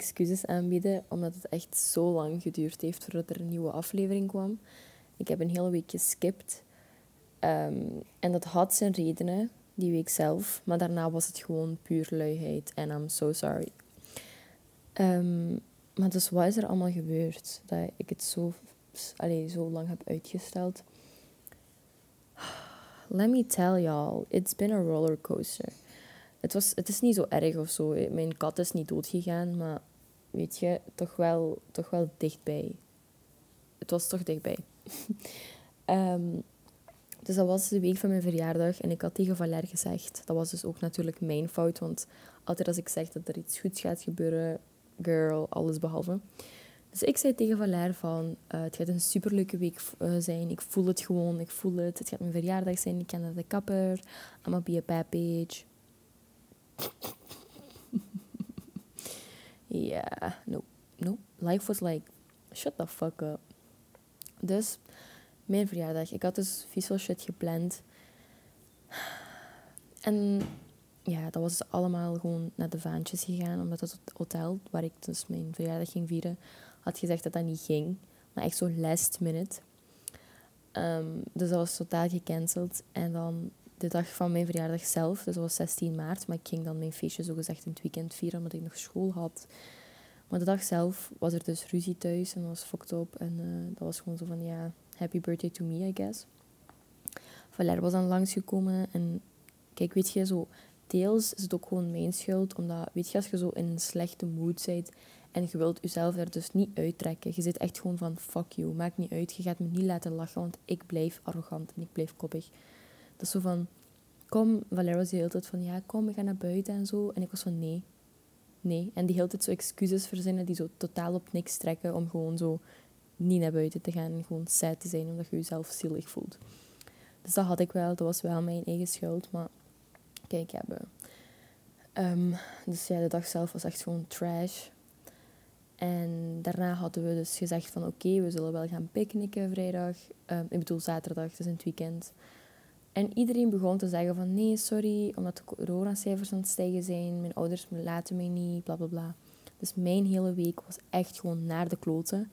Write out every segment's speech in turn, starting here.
excuses aanbieden, omdat het echt zo lang geduurd heeft voordat er een nieuwe aflevering kwam. Ik heb een hele week geskipt. Ehm, en dat had zijn redenen, die week zelf. Maar daarna was het gewoon puur luiheid. En I'm so sorry. Ehm, maar dus wat is er allemaal gebeurd? Dat ik het zo, allez, zo lang heb uitgesteld. Let me tell y'all, it's been a rollercoaster. Het, was, het is niet zo erg of zo. Mijn kat is niet doodgegaan, maar weet je, toch wel, toch wel dichtbij. Het was toch dichtbij. um, dus dat was de week van mijn verjaardag en ik had tegen Valère gezegd. Dat was dus ook natuurlijk mijn fout, want altijd als ik zeg dat er iets goeds gaat gebeuren, girl, alles behalve. Dus ik zei tegen Valère van, uh, het gaat een superleuke week uh, zijn. Ik voel het gewoon, ik voel het. Het gaat mijn verjaardag zijn, ik ga naar de kapper. I'm gonna be a bad bitch. yeah, no, no. Life was like, shut the fuck up. Dus, mijn verjaardag. Ik had dus visual shit gepland. En ja, dat was allemaal gewoon naar de vaantjes gegaan. Omdat het hotel waar ik dus mijn verjaardag ging vieren, had gezegd dat dat niet ging. Maar echt zo last minute. Um, dus dat was totaal gecanceld. En dan de dag van mijn verjaardag zelf, dus dat was 16 maart. Maar ik ging dan mijn feestje zogezegd in het weekend vieren, omdat ik nog school had. Maar de dag zelf was er dus ruzie thuis en was fucked up. En uh, dat was gewoon zo van, ja, happy birthday to me, I guess. Valère was dan langsgekomen en kijk, weet je, zo deels is het ook gewoon mijn schuld, omdat, weet je, als je zo in een slechte mood bent en je wilt jezelf er dus niet uittrekken, je zit echt gewoon van, fuck you, maakt niet uit, je gaat me niet laten lachen, want ik blijf arrogant en ik blijf koppig. Dat is zo van, kom, Valère was de hele tijd van, ja, kom, we gaan naar buiten en zo. En ik was van, nee, nee. En die hele tijd zo excuses verzinnen die zo totaal op niks trekken om gewoon zo niet naar buiten te gaan en gewoon sad te zijn omdat je jezelf zielig voelt. Dus dat had ik wel, dat was wel mijn eigen schuld. Maar kijk, ja, um, dus ja, de dag zelf was echt gewoon trash. En daarna hadden we dus gezegd van oké, we zullen wel gaan picknicken vrijdag. Um, ik bedoel zaterdag, dus in het weekend. En iedereen begon te zeggen van nee, sorry, omdat de coronacijfers aan het stijgen zijn. Mijn ouders laten mij niet, bla bla bla. Dus mijn hele week was echt gewoon naar de kloten.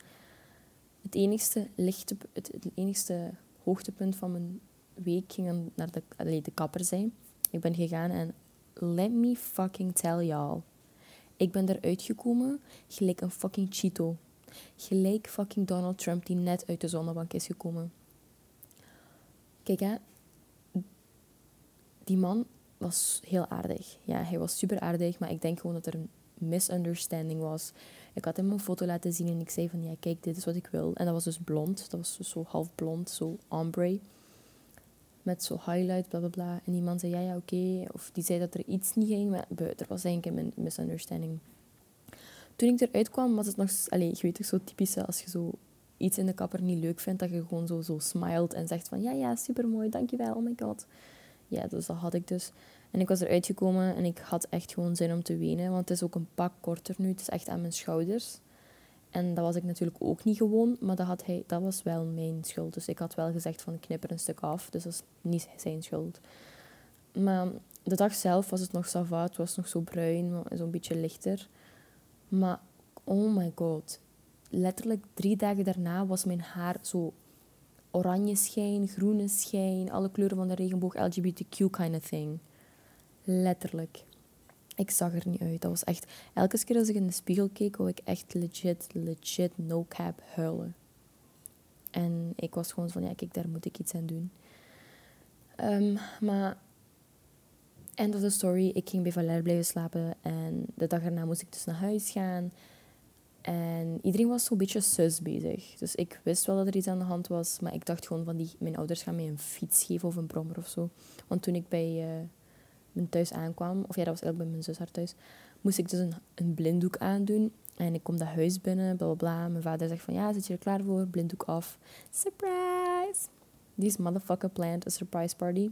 Het enigste, lichte, het, enigste hoogtepunt van mijn week ging naar de, allee, de kapper zijn. Ik ben gegaan en let me fucking tell y'all. Ik ben eruit gekomen gelijk een fucking Cheeto. Gelijk fucking Donald Trump die net uit de zonnebank is gekomen. Kijk hè, die man was heel aardig. Ja, hij was super aardig, maar ik denk gewoon dat er een misunderstanding was. Ik had hem een foto laten zien en ik zei van, ja, kijk, dit is wat ik wil. En dat was dus blond. Dat was dus zo half blond, zo ombre. Met zo highlight, bla bla bla. En die man zei, ja, ja, oké. Of die zei dat er iets niet ging, maar er was eigenlijk een misunderstanding. Toen ik eruit kwam, was het nog... Allez, je weet toch, zo typisch als je zo iets in de kapper niet leuk vindt, dat je gewoon zo, zo smilet en zegt van, ja, ja, supermooi, dankjewel, oh my god ja, dus dat had ik dus. En ik was eruit gekomen en ik had echt gewoon zin om te wenen. Want het is ook een pak korter nu. Het is echt aan mijn schouders. En dat was ik natuurlijk ook niet gewoon. Maar dat, had hij, dat was wel mijn schuld. Dus ik had wel gezegd van knip er een stuk af. Dus dat is niet zijn schuld. Maar de dag zelf was het nog sava. Het was nog zo bruin. Zo'n beetje lichter. Maar oh my god. Letterlijk drie dagen daarna was mijn haar zo oranje schijn, groene schijn, alle kleuren van de regenboog, LGBTQ kind of thing. Letterlijk. Ik zag er niet uit. Dat was echt... Elke keer als ik in de spiegel keek, wou ik echt legit, legit, no cap huilen. En ik was gewoon van, ja, kijk, daar moet ik iets aan doen. Um, maar... End of the story. Ik ging bij Valère blijven slapen. En de dag erna moest ik dus naar huis gaan. En iedereen was zo'n beetje sus bezig. Dus ik wist wel dat er iets aan de hand was. Maar ik dacht gewoon van, die, mijn ouders gaan mij een fiets geven of een brommer of zo. Want toen ik bij uh, mijn thuis aankwam, of ja, dat was eigenlijk bij mijn zus haar thuis, moest ik dus een, een blinddoek aandoen. En ik kom dat huis binnen, bla bla bla. Mijn vader zegt van, ja, zit je er klaar voor? Blinddoek af. Surprise! This motherfucker planned a surprise party.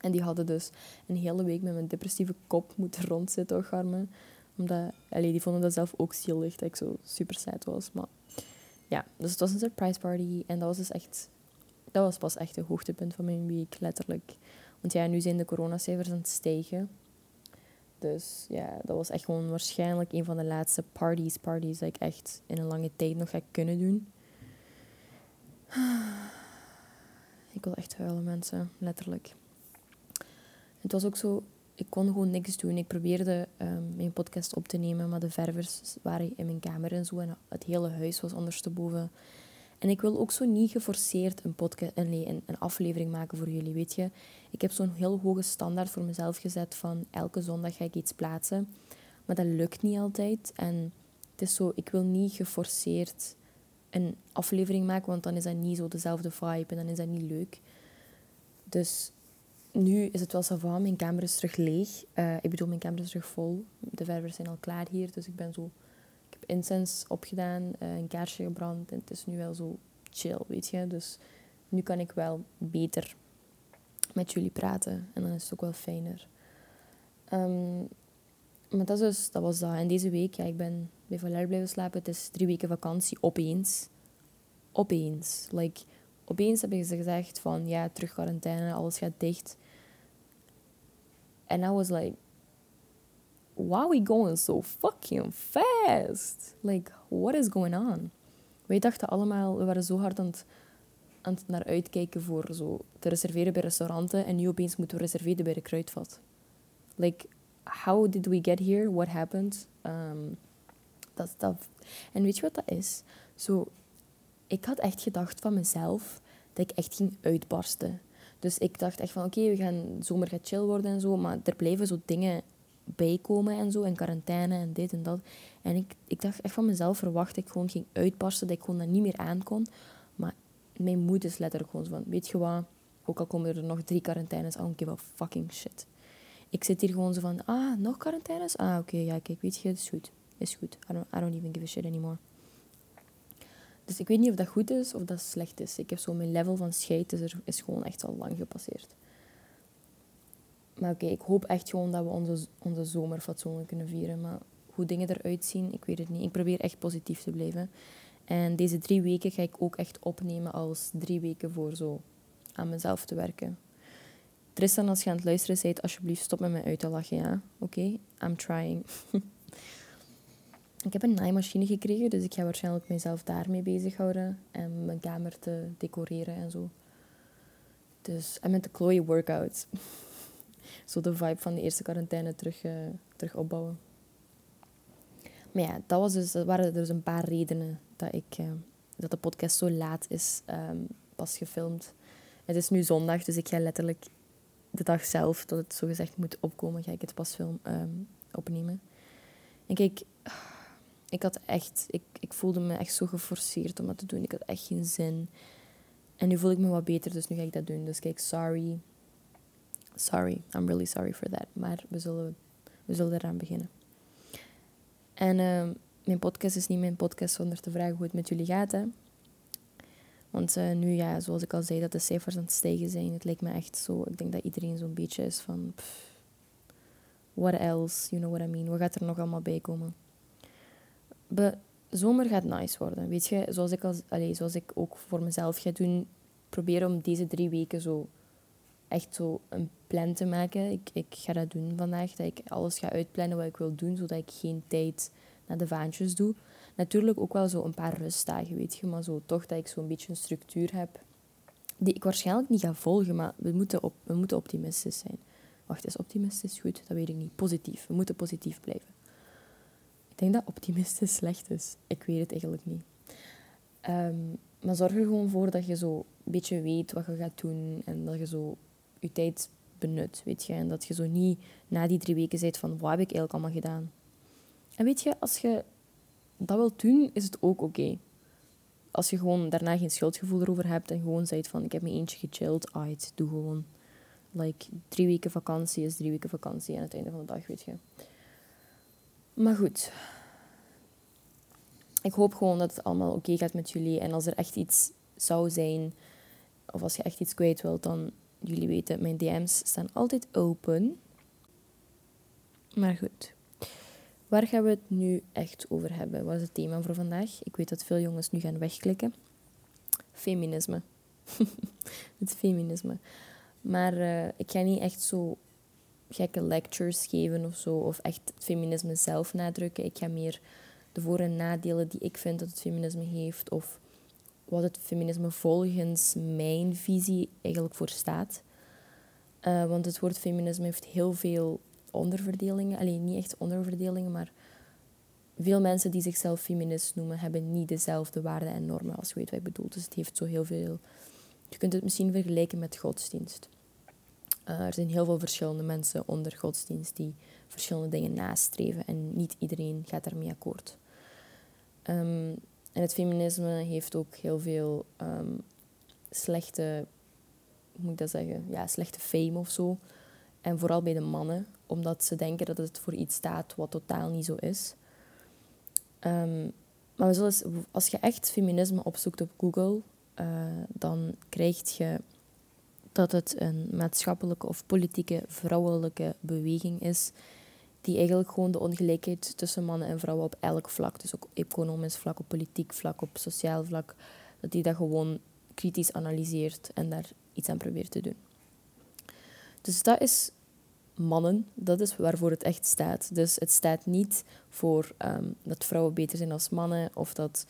En die hadden dus een hele week met mijn depressieve kop moeten rondzitten, och omdat, allee, die vonden dat zelf ook zielig, dat ik zo super sad was. Maar ja, dus het was een surprise party. En dat was dus echt... Dat was pas echt het hoogtepunt van mijn week, letterlijk. Want ja, nu zijn de coronacijfers aan het stijgen. Dus ja, dat was echt gewoon waarschijnlijk een van de laatste parties, parties dat ik echt in een lange tijd nog ga kunnen doen. Ik wil echt huilen, mensen, letterlijk. Het was ook zo, ik kon gewoon niks doen. Ik probeerde um, mijn podcast op te nemen, maar de ververs waren in mijn kamer en zo en het hele huis was ondersteboven. En ik wil ook zo niet geforceerd een, podcast, nee, een, een aflevering maken voor jullie, weet je. Ik heb zo'n heel hoge standaard voor mezelf gezet van elke zondag ga ik iets plaatsen. Maar dat lukt niet altijd. En het is zo, ik wil niet geforceerd een aflevering maken, want dan is dat niet zo dezelfde vibe en dan is dat niet leuk. Dus nu is het wel zo van, mijn kamer is terug leeg. Uh, ik bedoel, mijn kamer is terug vol. De ververs zijn al klaar hier, dus ik ben zo... Ik heb incense opgedaan, uh, een kaarsje gebrand en het is nu wel zo chill, weet je. Dus nu kan ik wel beter met jullie praten en dan is het ook wel fijner. Um, maar dat, is dus, dat was dat. En deze week, ja, ik ben bij Valère blijven slapen. Het is drie weken vakantie, opeens. Opeens. Like, opeens hebben ze gezegd van, ja, terug quarantaine, alles gaat dicht. En I was like, why are we going so fucking fast? Like, what is going on? Wij dachten allemaal, we waren zo hard aan het, aan het naar uitkijken voor zo te reserveren bij restauranten. En nu opeens moeten we reserveren bij de kruidvat. Like, how did we get here? What happened? Um, dat, dat. En weet je wat dat is? Zo, ik had echt gedacht van mezelf dat ik echt ging uitbarsten. Dus ik dacht echt van, oké, we gaan zomer gaat chill worden en zo, maar er blijven zo dingen bijkomen en zo, en quarantaine en dit en dat. En ik, ik dacht echt van mezelf, verwacht ik gewoon ging uitbarsten, dat ik gewoon dat niet meer aankon. Maar mijn moed is letterlijk gewoon zo van, weet je wat, ook al komen er nog drie quarantaines, I don't give a fucking shit. Ik zit hier gewoon zo van, ah, nog quarantaines? Ah, oké, ja, kijk, weet je, het is goed. Is goed. I don't, I don't even give a shit anymore. Dus ik weet niet of dat goed is of dat slecht is. Ik heb zo mijn level van scheid is, er, is gewoon echt al lang gepasseerd. Maar oké, ik hoop echt gewoon dat we onze, onze zomer kunnen vieren. Maar hoe dingen eruit zien, ik weet het niet. Ik probeer echt positief te blijven. En deze drie weken ga ik ook echt opnemen als drie weken voor zo aan mezelf te werken. Tristan, als je aan het luisteren bent, alsjeblieft stop met mij uit te lachen, ja? Oké? I'm trying. ik heb een naaimachine gekregen, dus ik ga waarschijnlijk mezelf daarmee bezighouden. En mijn kamer te decoreren en zo. Dus, en met de Chloe workouts. zo de vibe van de eerste quarantaine terug, uh, terug opbouwen. Maar ja, dat, was dus, dat waren dus een paar redenen dat, ik, uh, dat de podcast zo laat is um, pas gefilmd. Het is nu zondag, dus ik ga letterlijk de dag zelf, dat het zogezegd moet opkomen, ga ik het pas film um, opnemen. En kijk, ik had echt, ik, ik voelde me echt zo geforceerd om dat te doen. Ik had echt geen zin. En nu voel ik me wat beter, dus nu ga ik dat doen. Dus kijk, sorry. Sorry, I'm really sorry for that. Maar we zullen, we zullen eraan beginnen. En uh, mijn podcast is niet mijn podcast zonder te vragen hoe het met jullie gaat. Hè. Want uh, nu, ja, zoals ik al zei, dat de cijfers aan het stijgen zijn. Het lijkt me echt zo. Ik denk dat iedereen zo'n beetje is van. What else? You know what I mean? Wat gaat er nog allemaal bij komen? De zomer gaat nice worden. Weet je, zoals ik, als, allez, zoals ik ook voor mezelf ga doen, proberen om deze drie weken zo echt zo een plan te maken. Ik, ik ga dat doen vandaag. Dat ik alles ga uitplannen wat ik wil doen, zodat ik geen tijd naar de vaantjes doe. Natuurlijk ook wel zo een paar rustdagen, weet je. Maar zo toch dat ik zo'n beetje een structuur heb. Die ik waarschijnlijk niet ga volgen, maar we moeten, op, we moeten optimistisch zijn. Wacht, is optimistisch goed? Dat weet ik niet. Positief. We moeten positief blijven. Denk dat optimistisch slecht is. Ik weet het eigenlijk niet. Ehm, maar zorg er gewoon voor dat je zo een beetje weet wat je gaat doen. En dat je zo je tijd benut, weet je. En dat je zo niet na die drie weken zit van, wat heb ik eigenlijk allemaal gedaan? En weet je, als je dat wilt doen, is het ook oké. Als je gewoon daarna geen schuldgevoel erover hebt en gewoon zegt van ik heb me eentje gechilled, ah, doe gewoon. Like, drie weken vakantie is drie weken vakantie aan het einde van de dag, weet je. Maar goed. Ik hoop gewoon dat het allemaal oké gaat met jullie. En als er echt iets zou zijn, of als je echt iets kwijt wilt, dan jullie weten, mijn DM's staan altijd open. Maar goed. Waar gaan we het nu echt over hebben? Wat is het thema voor vandaag? Ik weet dat veel jongens nu gaan wegklikken. Feminisme. het feminisme. Maar uh, ik ga niet echt zo gekke lectures geven of zo, of echt het feminisme zelf nadrukken. Ik ga meer de voor- en nadelen die ik vind dat het feminisme heeft, of wat het feminisme volgens mijn visie eigenlijk voor staat. Uh, want het woord feminisme heeft heel veel onderverdelingen. Alleen niet echt onderverdelingen, maar veel mensen die zichzelf feminist noemen, hebben niet dezelfde waarden en normen als je weet wat ik bedoel. Dus het heeft zo heel veel. Je kunt het misschien vergelijken met godsdienst. Uh, er zijn heel veel verschillende mensen onder godsdienst die verschillende dingen nastreven en niet iedereen gaat daarmee akkoord. Um, en het feminisme heeft ook heel veel um, slechte, moet ik dat zeggen, ja, slechte fame of zo. En vooral bij de mannen, omdat ze denken dat het voor iets staat wat totaal niet zo is. Um, maar als je echt feminisme opzoekt op Google, uh, dan krijg je dat het een maatschappelijke of politieke vrouwelijke beweging is die eigenlijk gewoon de ongelijkheid tussen mannen en vrouwen op elk vlak, dus ook economisch vlak, op politiek vlak, op sociaal vlak, dat die dat gewoon kritisch analyseert en daar iets aan probeert te doen. Dus dat is mannen, dat is waarvoor het echt staat. Dus het staat niet voor um, dat vrouwen beter zijn als mannen of dat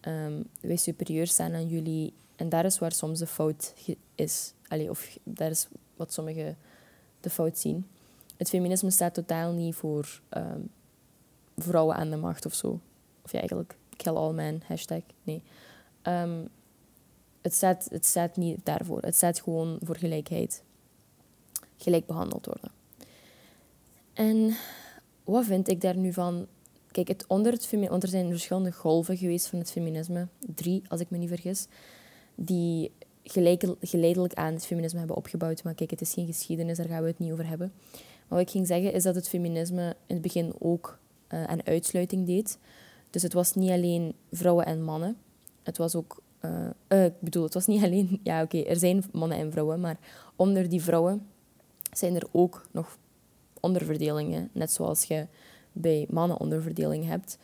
um, wij superieur staan aan jullie. En daar is waar soms de fout is. Allee, of daar is wat sommigen de fout zien het feminisme staat totaal niet voor ehm, vrouwen aan de macht of zo. Of ja, eigenlijk kill all men, hashtag. Nee. Um, het, staat, het staat niet daarvoor. Het staat gewoon voor gelijkheid. Gelijk behandeld worden. En wat vind ik daar nu van? Kijk, het onder het want er zijn verschillende golven geweest van het feminisme. Drie, als ik me niet vergis. Die geleidelijk aan het feminisme hebben opgebouwd. Maar kijk, het is geen geschiedenis, daar gaan we het niet over hebben. wat ik ging zeggen is dat het feminisme in het begin ook uh, aan uitsluiting deed. Dus het was niet alleen vrouwen en mannen. Het was ook... Uh, uh, ik bedoel, het was niet alleen... Ja, oké, er zijn mannen en vrouwen, maar onder die vrouwen zijn er ook nog onderverdelingen. Net zoals je bij mannen onderverdeling hebt.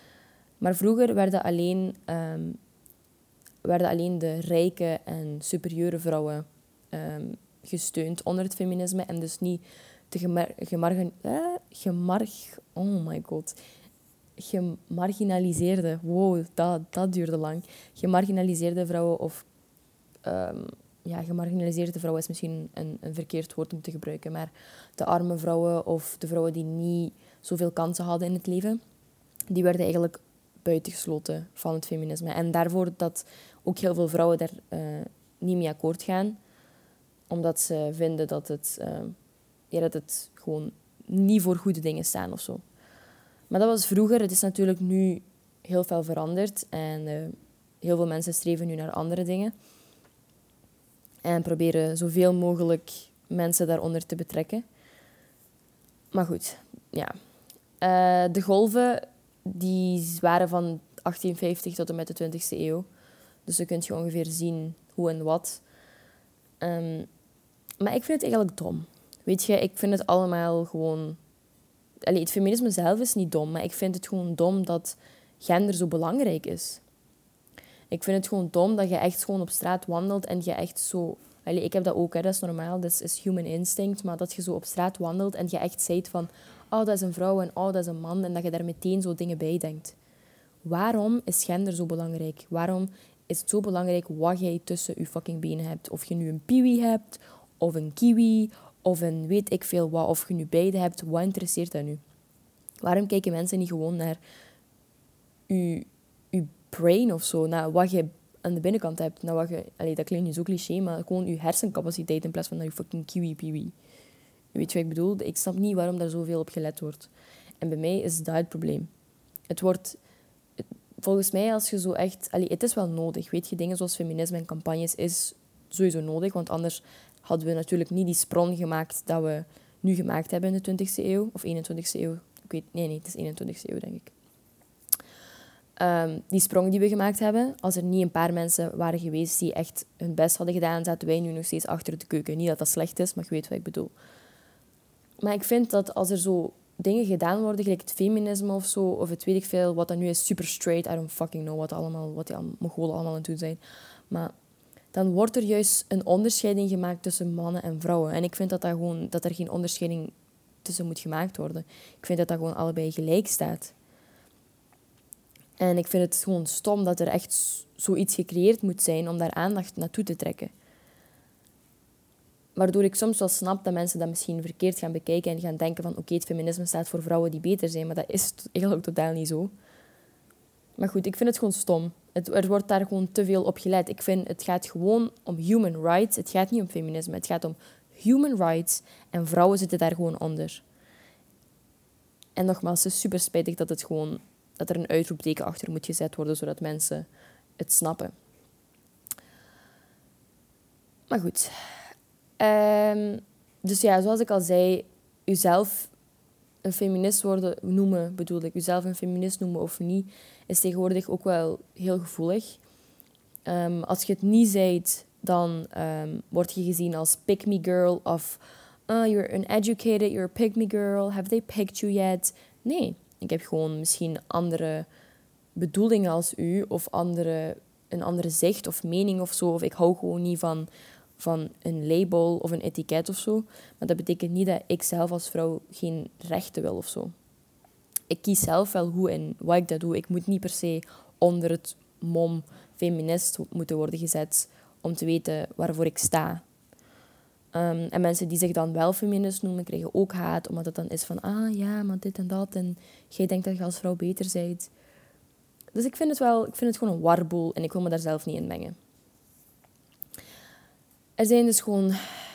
Maar vroeger werden alleen um, werden alleen de rijke en superieure vrouwen um, gesteund onder het feminisme en dus niet de gemar gemargen eh, gemarg oh my god gemarginaliseerde wow dat, dat duurde lang gemarginaliseerde vrouwen of um, ja, gemarginaliseerde vrouwen is misschien een, een verkeerd woord om te gebruiken, maar de arme vrouwen of de vrouwen die niet zoveel kansen hadden in het leven, die werden eigenlijk buitengesloten van het feminisme. En daarvoor dat ook heel veel vrouwen daar uh, niet mee akkoord gaan. Omdat ze vinden dat het, uh, ja, dat het gewoon niet voor goede dingen staan of zo. Maar dat was vroeger. Het is natuurlijk nu heel veel veranderd. En uh, heel veel mensen streven nu naar andere dingen. En proberen zoveel mogelijk mensen daaronder te betrekken. Maar goed, ja. de golven die waren van 1850 tot en met de 20e eeuw. Dus dan kun je ongeveer zien hoe en wat. Um, maar ik vind het eigenlijk dom. Weet je, ik vind het allemaal gewoon... Allee, het feminisme zelf is niet dom, maar ik vind het gewoon dom dat gender zo belangrijk is. Ik vind het gewoon dom dat je echt gewoon op straat wandelt en je echt zo... Allee, ik heb dat ook, hè, dat is normaal, dat is human instinct. Maar dat je zo op straat wandelt en je echt zegt van... Oh, dat is een vrouw en oh, dat is een man. En dat je daar meteen zo dingen bij denkt. Waarom is gender zo belangrijk? Waarom is het zo belangrijk wat jij tussen je fucking benen hebt. Of je nu een piwi hebt, of een kiwi, of een weet ik veel wat, of je nu beide hebt. Wat interesseert dat nu? Waarom kijken mensen niet gewoon naar je, brain of zo, naar wat je aan de binnenkant hebt, naar wat je... Allee, dat klinkt nu zo cliché, maar gewoon je hersencapaciteit in plaats van naar je fucking kiwi piwi. Weet je wat ik bedoel? Ik snap niet waarom daar zoveel op gelet wordt. En bij mij is dat het probleem. Het wordt volgens mij, als je zo echt... Allee, het is wel nodig, weet je. Dingen zoals feminisme en campagnes is sowieso nodig. Want anders hadden we natuurlijk niet die sprong gemaakt dat we nu gemaakt hebben in de 20e eeuw. Of 21e eeuw. Ik weet... Nee, nee, het is 21e eeuw, denk ik. Um, die sprong die we gemaakt hebben, als er niet een paar mensen waren geweest die echt hun best hadden gedaan, zaten wij nu nog steeds achter de keuken. Niet dat dat slecht is, maar je weet wat ik bedoel. Maar ik vind dat als er zo dingen gedaan worden, gelijk het feminisme of zo, of het weet ik veel, wat dat nu is, super straight, I don't fucking know wat, allemaal, wat die Mongolen allemaal aan het doen zijn. Maar dan wordt er juist een onderscheiding gemaakt tussen mannen en vrouwen. En ik vind dat, dat, gewoon, dat er geen onderscheiding tussen moet gemaakt worden. Ik vind dat dat gewoon allebei gelijk staat. En ik vind het gewoon stom dat er echt zoiets gecreëerd moet zijn om daar aandacht naartoe te trekken. Waardoor ik soms wel snap dat mensen dat misschien verkeerd gaan bekijken en gaan denken van oké, het feminisme staat voor vrouwen die beter zijn, maar dat is eigenlijk totaal niet zo. Maar goed, ik vind het gewoon stom. Het, er wordt daar gewoon te veel op gelet. Ik vind het gaat gewoon om human rights. Het gaat niet om feminisme. Het gaat om human rights en vrouwen zitten daar gewoon onder. En nogmaals, het is super spijtig dat, het gewoon, dat er een uitroepteken achter moet gezet worden, zodat mensen het snappen. Maar goed. Um, dus ja, zoals ik al zei, uzelf een feminist worden noemen, bedoel ik, uzelf een feminist noemen of niet, is tegenwoordig ook wel heel gevoelig. Um, als je het niet zijt, dan um, word je gezien als pick me girl of uh, you're uneducated, you're a pick me girl, have they picked you yet? Nee, ik heb gewoon misschien andere bedoelingen als u of andere, een andere zicht of mening of zo. Of ik hou gewoon niet van, van een label of een etiket of zo. Maar dat betekent niet dat ik zelf als vrouw geen rechten wil of zo. Ik kies zelf wel hoe en wat ik dat doe. Ik moet niet per se onder het mom feminist moeten worden gezet om te weten waarvoor ik sta. Ehm, en mensen die zich dan wel feminist noemen, krijgen ook haat, omdat het dan is van, ah ja, maar dit en dat, en jij denkt dat je als vrouw beter bent. Dus ik vind het wel, ik vind het gewoon een warboel en ik wil me daar zelf niet in mengen. Er zijn dus gewoon,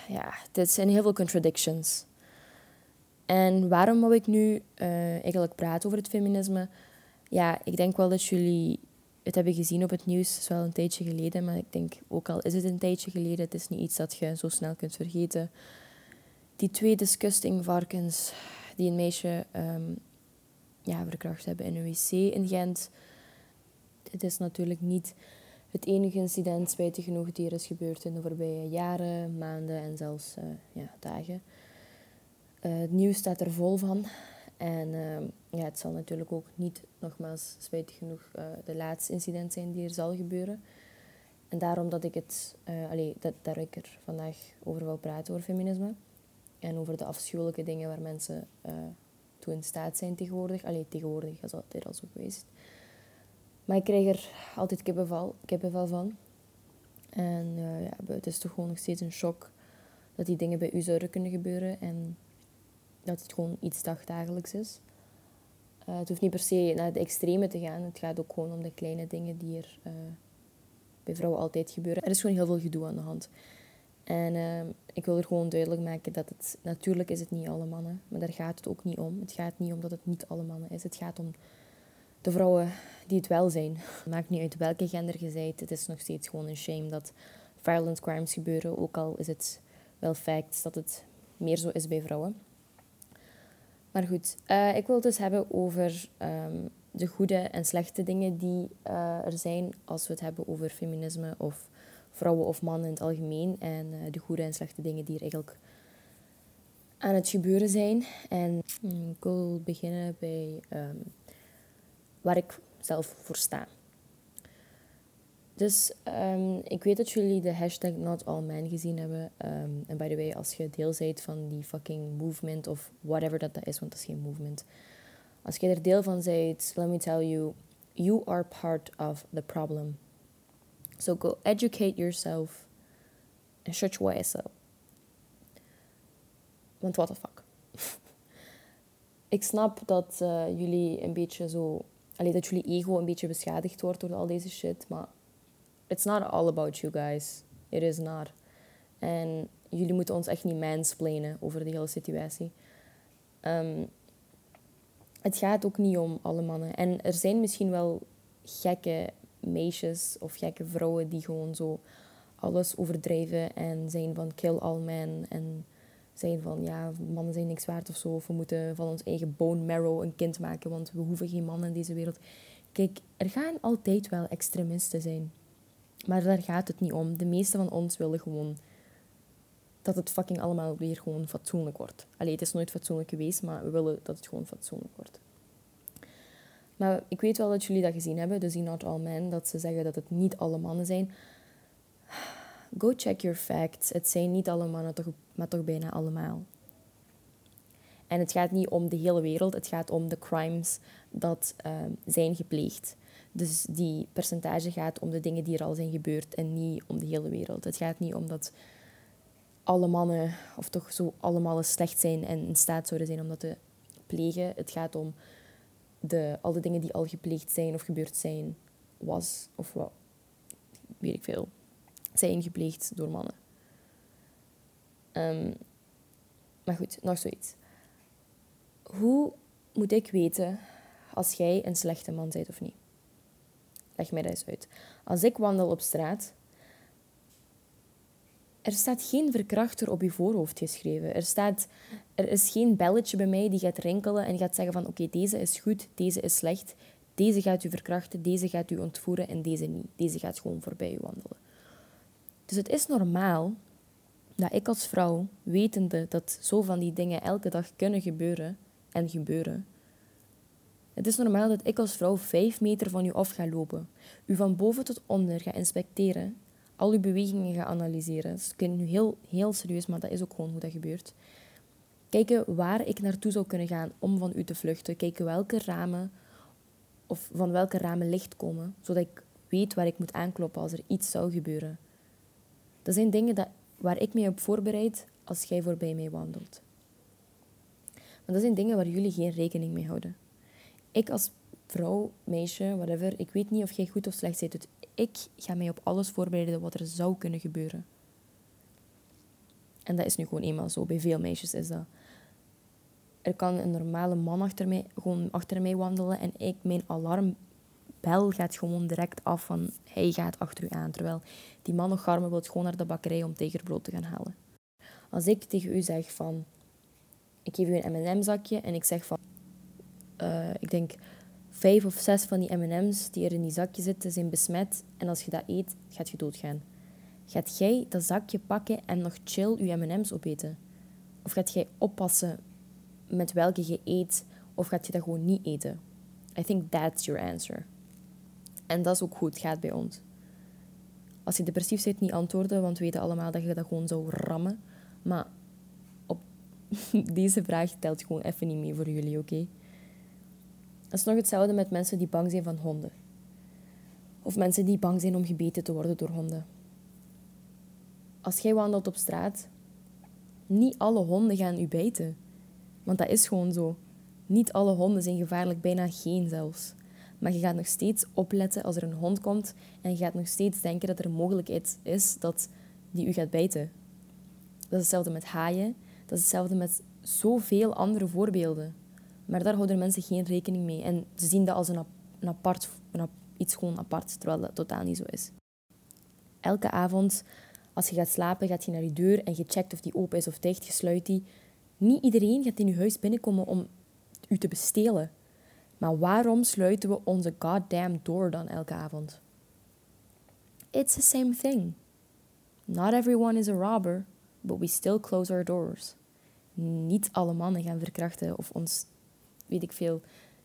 ja, dit zijn heel veel contradictions. En waarom wou ik nu uh, eigenlijk praten over het feminisme? Ja, ik denk wel dat jullie het hebben gezien op het nieuws. Het is wel een tijdje geleden, maar ik denk ook al is het een tijdje geleden, het is niet iets dat je zo snel kunt vergeten. Die twee disgusting-varkens die een meisje um, ja, verkracht hebben in een wc in Gent. Het is natuurlijk niet het enige incident, spijtig genoeg, die er is gebeurd in de voorbije jaren, maanden en zelfs uh, ja, dagen. Uh, het nieuws staat er vol van. En uh, ja, het zal natuurlijk ook niet, nogmaals, spijtig genoeg, uh, de laatste incident zijn die er zal gebeuren. En daarom dat ik het, allee, dat, dat ik er vandaag over wil praten, over feminisme. En over de afschuwelijke dingen waar mensen toe in staat zijn tegenwoordig. Allee, tegenwoordig, dat is altijd al zo geweest. Maar ik krijg er altijd kippenvel, kippenvel van. En ja, het is toch gewoon nog steeds een shock dat die dingen bij u zouden kunnen gebeuren. En dat het gewoon iets dagdagelijks is. Uh, het hoeft niet per se naar de extreme te gaan. Het gaat ook gewoon om de kleine dingen die er uh, bij vrouwen altijd gebeuren. Er is gewoon heel veel gedoe aan de hand. En ik wil er gewoon duidelijk maken dat het... Natuurlijk is het niet alle mannen, maar daar gaat het ook niet om. Het gaat niet om dat het niet alle mannen is. Het gaat om de vrouwen die het wel zijn. Maakt niet uit welke gender je bent. Het is nog steeds gewoon een shame dat violent crimes gebeuren. Ook al is het wel fact dat het meer zo is bij vrouwen. Maar goed, uh, ik wil het dus hebben over um, de goede en slechte dingen die uh, er zijn als we het hebben over feminisme of vrouwen of mannen in het algemeen. En uh, de goede en slechte dingen die er eigenlijk aan het gebeuren zijn. En ik wil beginnen bij um, waar ik zelf voor sta. Dus um, ik weet dat jullie de hashtag Not All Men gezien hebben. Um, en by the way, als je deel bent van die fucking movement of whatever dat, is, want dat is geen movement. Als je er deel van bent, let me tell you, you are part of the problem. So go educate yourself and shut your up. Want what the fuck. ik snap dat uh, jullie een beetje zo... Allee, dat jullie ego een beetje beschadigd wordt door al deze shit, maar it's not all about you guys. It is not. En jullie moeten ons echt niet mansplainen over de hele situatie. Um, het gaat ook niet om alle mannen. En er zijn misschien wel gekke meisjes of gekke vrouwen die gewoon zo alles overdrijven en zijn van kill all men en zijn van ja, mannen zijn niks waard of zo. Of we moeten van ons eigen bone marrow een kind maken, want we hoeven geen mannen in deze wereld. Kijk, er gaan altijd wel extremisten zijn. Maar daar gaat het niet om. De meeste van ons willen gewoon dat het fucking allemaal weer gewoon fatsoenlijk wordt. Allee, het is nooit fatsoenlijk geweest, maar we willen dat het gewoon fatsoenlijk wordt. Maar ik weet wel dat jullie dat gezien hebben, dus in Not All Men, dat ze zeggen dat het niet alle mannen zijn. Go check your facts. Het zijn niet alle mannen, toch, maar toch bijna allemaal. En het gaat niet om de hele wereld, het gaat om de crimes dat ehm, zijn gepleegd. Dus die percentage gaat om de dingen die er al zijn gebeurd en niet om de hele wereld. Het gaat niet om dat alle mannen, of toch zo allemaal slecht zijn en in staat zouden zijn om dat te plegen. Het gaat om de, al de dingen die al gepleegd zijn of gebeurd zijn, was of wat, weet ik veel, zijn gepleegd door mannen. Ehm, maar goed, nog zoiets. Hoe moet ik weten als jij een slechte man bent of niet? Leg mij dat eens uit. Als ik wandel op straat, er staat geen verkrachter op je voorhoofd geschreven. Er, staat, er is geen belletje bij mij die gaat rinkelen en gaat zeggen van oké, deze is goed, deze is slecht, deze gaat u verkrachten, deze gaat u ontvoeren en deze niet. Deze gaat gewoon voorbij u wandelen. Dus het is normaal dat ik als vrouw, wetende dat zo van die dingen elke dag kunnen gebeuren en gebeuren, het is normaal dat ik als vrouw vijf meter van u af ga lopen, u van boven tot onder ga inspecteren, al uw bewegingen ga analyseren. Dus het klinkt nu heel, heel serieus, maar dat is ook gewoon hoe dat gebeurt. Kijken waar ik naartoe zou kunnen gaan om van u te vluchten. Kijken welke ramen of van welke ramen licht komen, zodat ik weet waar ik moet aankloppen als er iets zou gebeuren. Dat zijn dingen dat, waar ik mee op voorbereid als jij voorbij mij wandelt. Maar dat zijn dingen waar jullie geen rekening mee houden. Ik als vrouw, meisje, whatever, ik weet niet of jij goed of slecht. Dus ik ga mij op alles voorbereiden wat er zou kunnen gebeuren. En dat is nu gewoon eenmaal zo. Bij veel meisjes is dat. Er kan een normale man achter mij, gewoon achter mij wandelen en ik, mijn alarmbel gaat gewoon direct af van hij gaat achter u aan. Terwijl die man nog garmen wil gewoon naar de bakkerij om tegerbrood te gaan halen. Als ik tegen u zeg van ik geef u een M&M-zakje en ik zeg van uh, ik denk vijf of zes van die M&M's die er in die zakje zitten zijn besmet en als je dat eet, gaat je doodgaan. Gaat jij dat zakje pakken en nog chill je M&M's opeten? Of gaat jij oppassen met welke je eet of gaat je dat gewoon niet eten? I think that's your answer. En dat is ook goed, gaat bij ons. Als je depressief zit, niet antwoorden, want we weten allemaal dat je dat gewoon zou rammen. Maar op deze vraag telt gewoon even niet mee voor jullie, oké? Dat is nog hetzelfde met mensen die bang zijn van honden. Of mensen die bang zijn om gebeten te worden door honden. Als jij wandelt op straat, niet alle honden gaan u bijten. Want dat is gewoon zo. Niet alle honden zijn gevaarlijk, bijna geen zelfs. Maar je gaat nog steeds opletten als er een hond komt en je gaat nog steeds denken dat er een mogelijkheid is dat die u gaat bijten. Dat is hetzelfde met haaien. Dat is hetzelfde met zoveel andere voorbeelden. Maar daar houden mensen geen rekening mee. En ze zien dat als een, apart, iets gewoon apart, terwijl dat totaal niet zo is. Elke avond, als je gaat slapen, gaat je naar je deur en je checkt of die open is of dicht, je sluit die. Niet iedereen gaat in je huis binnenkomen om u te bestelen. Maar waarom sluiten we onze goddamn door dan elke avond? It's the same thing. Not everyone is a robber, but we still close our doors. Niet alle mannen gaan verkrachten of ons weet ik veel,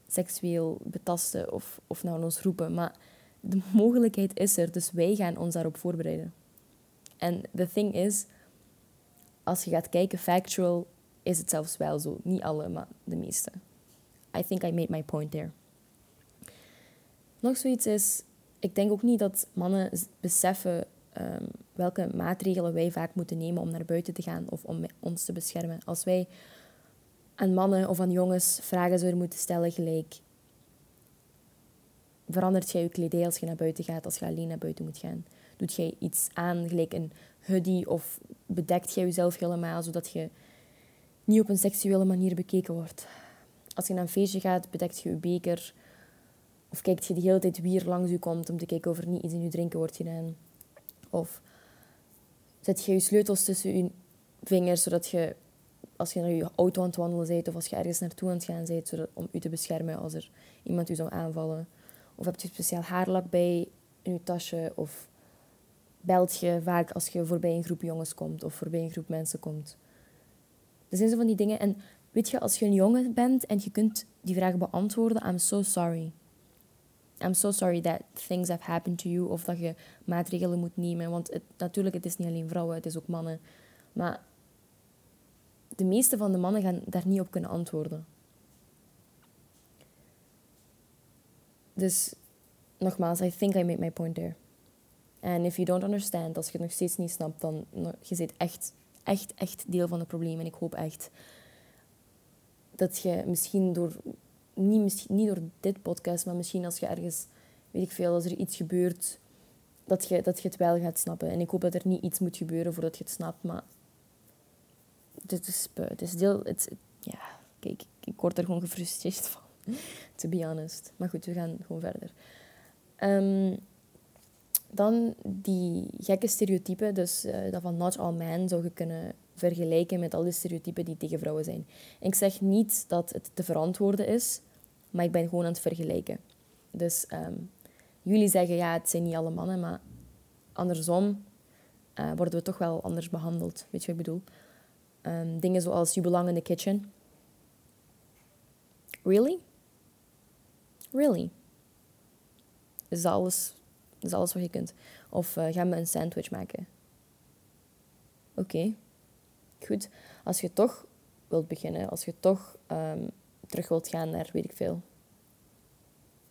seksueel betasten of, of naar ons roepen. Maar de mogelijkheid is er, dus wij gaan ons daarop voorbereiden. En the thing is, als je gaat kijken, factual, is het zelfs wel zo. Niet alle, maar de meeste. I think I made my point there. Nog zoiets is, ik denk ook niet dat mannen beseffen um, welke maatregelen wij vaak moeten nemen om naar buiten te gaan of om ons te beschermen. Als wij aan mannen of aan jongens vragen zouden moeten stellen gelijk... Verandert jij je kledij als je naar buiten gaat, als je alleen naar buiten moet gaan? Doet jij iets aan, gelijk een hoodie, of bedekt jij jezelf helemaal, zodat je niet op een seksuele manier bekeken wordt? Als je naar een feestje gaat, bedekt je je beker, of kijkt je de hele tijd wie er langs je komt om te kijken of er niet iets in je drinken wordt gedaan. Of zet je je sleutels tussen je vingers, zodat je als je naar je auto aan het wandelen bent of als je ergens naartoe aan het gaan bent, zodat, om u te beschermen als er iemand u zou aanvallen. Of heb je speciaal haarlak bij in je tasje of belt je vaak als je voorbij een groep jongens komt of voorbij een groep mensen komt. Dat zijn zo van die dingen. En weet je, als je een jongen bent en je kunt die vraag beantwoorden, I'm so sorry. I'm so sorry that things have happened to you. Of dat je maatregelen moet nemen. Want het, natuurlijk, het is niet alleen vrouwen, het is ook mannen. Maar de meeste van de mannen gaan daar niet op kunnen antwoorden. Dus nogmaals, I think I made my point there. And if you don't understand, als je het nog steeds niet snapt, dan je zit echt, echt, echt deel van het probleem. En ik hoop echt dat je misschien door, niet, misschien, niet door dit podcast, maar misschien als je ergens, weet ik veel, als er iets gebeurt, dat je, dat je het wel gaat snappen. En ik hoop dat er niet iets moet gebeuren voordat je het snapt, maar dit is Het is deel, het, ja, kijk, ik word er gewoon gefrustreerd van, to be honest. Maar goed, we gaan gewoon verder. Um, dan die gekke stereotypen, dus uh, dat van not all men zou je kunnen vergelijken met al die stereotypen die tegen vrouwen zijn. ik zeg niet dat het te verantwoorden is, maar ik ben gewoon aan het vergelijken. Dus um, jullie zeggen ja, het zijn niet alle mannen, maar andersom uh, worden we toch wel anders behandeld. Weet je wat ik bedoel? Um, dingen zoals you belong in the kitchen. Really? Really? Is dat alles is alles wat je kunt. Of uh, ga me een sandwich maken. Oké, goed. Als je toch wilt beginnen, als je toch um, terug wilt gaan naar, weet ik veel,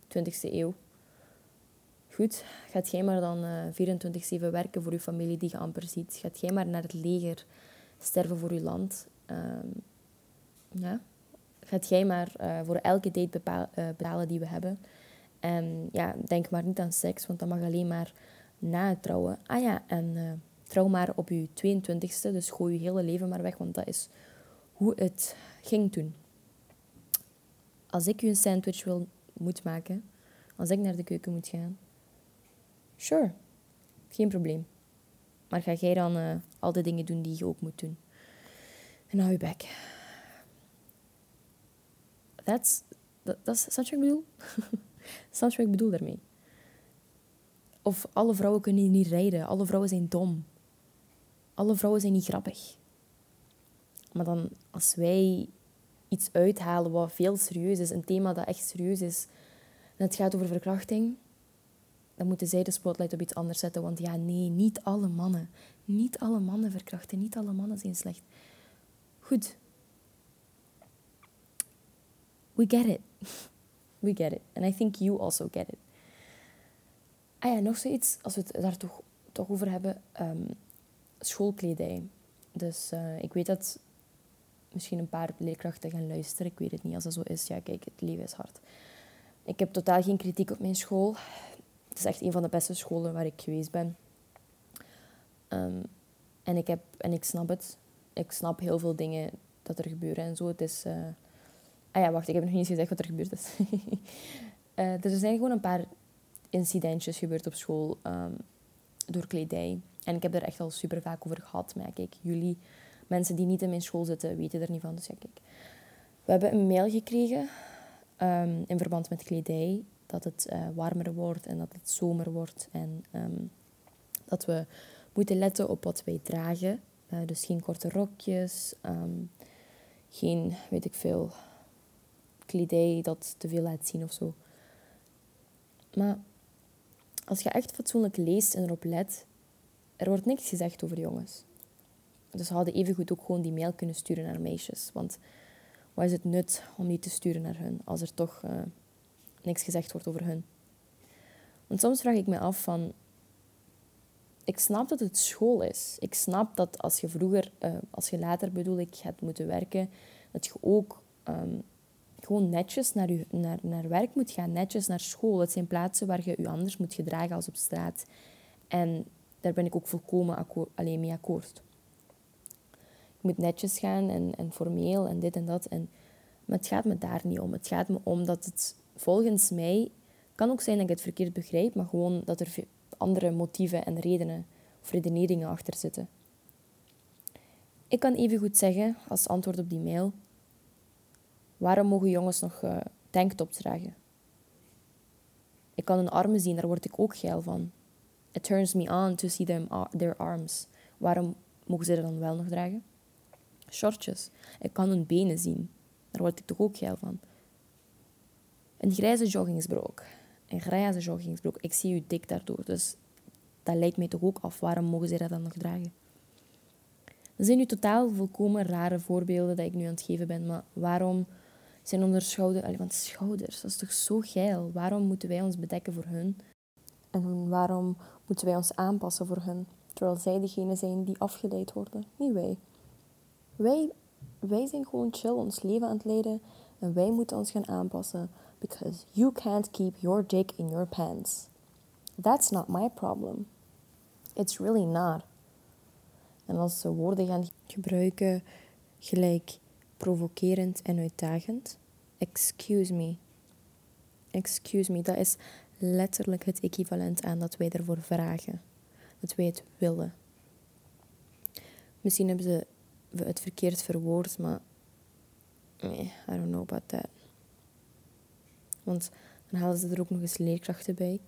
20e eeuw. Goed, gaat jij maar dan uh, eh, 24-7 werken voor je familie die je amper ziet. Gaat jij maar naar het leger sterven voor je land. Um, ja. Gaat jij maar uh, voor elke date betalen die we hebben. En ja, denk maar niet aan seks, want dat mag alleen maar na het trouwen. Ah ja, en trouw maar op je 22e, dus gooi je hele leven maar weg, want dat is hoe het ging toen. Als ik je een sandwich wil, moet maken, als ik naar de keuken moet gaan, sure, geen probleem. Maar ga jij dan uh, al de dingen doen die je ook moet doen? En hou je bek. That's, dat, dat is, wat ik bedoel? Snap je wat ik bedoel daarmee? Of alle vrouwen kunnen niet rijden. Alle vrouwen zijn dom. Alle vrouwen zijn niet grappig. Maar dan, als wij iets uithalen wat veel serieus is, een thema dat echt serieus is, en het gaat over verkrachting, dan moeten zij de spotlight op iets anders zetten. Want ja, nee, niet alle mannen. Niet alle mannen verkrachten. Niet alle mannen zijn slecht. Goed. We get it. We get it. And I think you also get it. Ah ja, nog zoiets, als we het daar toch, toch over hebben. Um, schoolkledij. Dus uh, ik weet dat misschien een paar leerkrachten gaan luisteren. Ik weet het niet. Als dat zo is, ja, kijk, het leven is hard. Ik heb totaal geen kritiek op mijn school. Het is echt een van de beste scholen waar ik geweest ben. Um, en, ik heb, en ik snap het. Ik snap heel veel dingen dat er gebeuren en zo. Het is... Uh, Ah ja, wacht, ik heb nog niet eens gezegd wat er gebeurd is. uh, er zijn gewoon een paar incidentjes gebeurd op school um, door kledij. En ik heb er echt al super vaak over gehad. Maar kijk, jullie, mensen die niet in mijn school zitten, weten er niet van. Dus ja, kijk. We hebben een mail gekregen um, in verband met kledij. Dat het uh, warmer wordt en dat het zomer wordt. En um, dat we moeten letten op wat wij dragen. Uh, dus geen korte rokjes, geen, weet ik veel, kledij dat te veel laat zien of zo. Maar als je echt fatsoenlijk leest en erop let, er wordt niks gezegd over jongens. Dus hadden evengoed ook gewoon die mail kunnen sturen naar meisjes. Want wat is het nut om die te sturen naar hun als er toch uh, niks gezegd wordt over hun? Want soms vraag ik me af van... Ik snap dat het school is. Ik snap dat als je vroeger, uh, als je later bedoel ik, gaat moeten werken, dat je ook um, gewoon netjes naar, je, naar, naar werk moet gaan, netjes naar school. Het zijn plaatsen waar je je anders moet gedragen als op straat. En daar ben ik ook volkomen alleen mee akkoord. Ik moet netjes gaan en, en formeel en dit en dat. En, maar het gaat me daar niet om. Het gaat me om dat het volgens mij... kan ook zijn dat ik het verkeerd begrijp, maar gewoon dat er andere motieven en redenen of redeneringen achter zitten. Ik kan even goed zeggen, als antwoord op die mail... Waarom mogen jongens nog uh, tanktops dragen? Ik kan hun armen zien, daar word ik ook geil van. It turns me on to see them, their arms. Waarom mogen ze dat dan wel nog dragen? Shortjes. Ik kan hun benen zien. Daar word ik toch ook geil van. Een grijze joggingsbroek. Een grijze joggingsbroek. Ik zie u dik daardoor. Dus dat lijkt mij toch ook af. Waarom mogen ze dat dan nog dragen? Dat zijn nu totaal volkomen rare voorbeelden dat ik nu aan het geven ben, maar waarom zijn onder schouder, allee, want schouders, dat is toch zo geil? Waarom moeten wij ons bedekken voor hun? En waarom moeten wij ons aanpassen voor hun? Terwijl zij degene zijn die afgeleid worden, niet wij. Wij, wij zijn gewoon chill ons leven aan het leiden en wij moeten ons gaan aanpassen. Because you can't keep your dick in your pants. That's not my problem. It's really not. En als ze woorden gaan gebruiken gelijk provocerend en uitdagend, excuse me. Excuse me, dat is letterlijk het equivalent aan dat wij ervoor vragen. Dat wij het willen. Misschien hebben ze het verkeerd verwoord, maar nee, I don't know about that. Want dan halen ze er ook nog eens leerkrachten bij.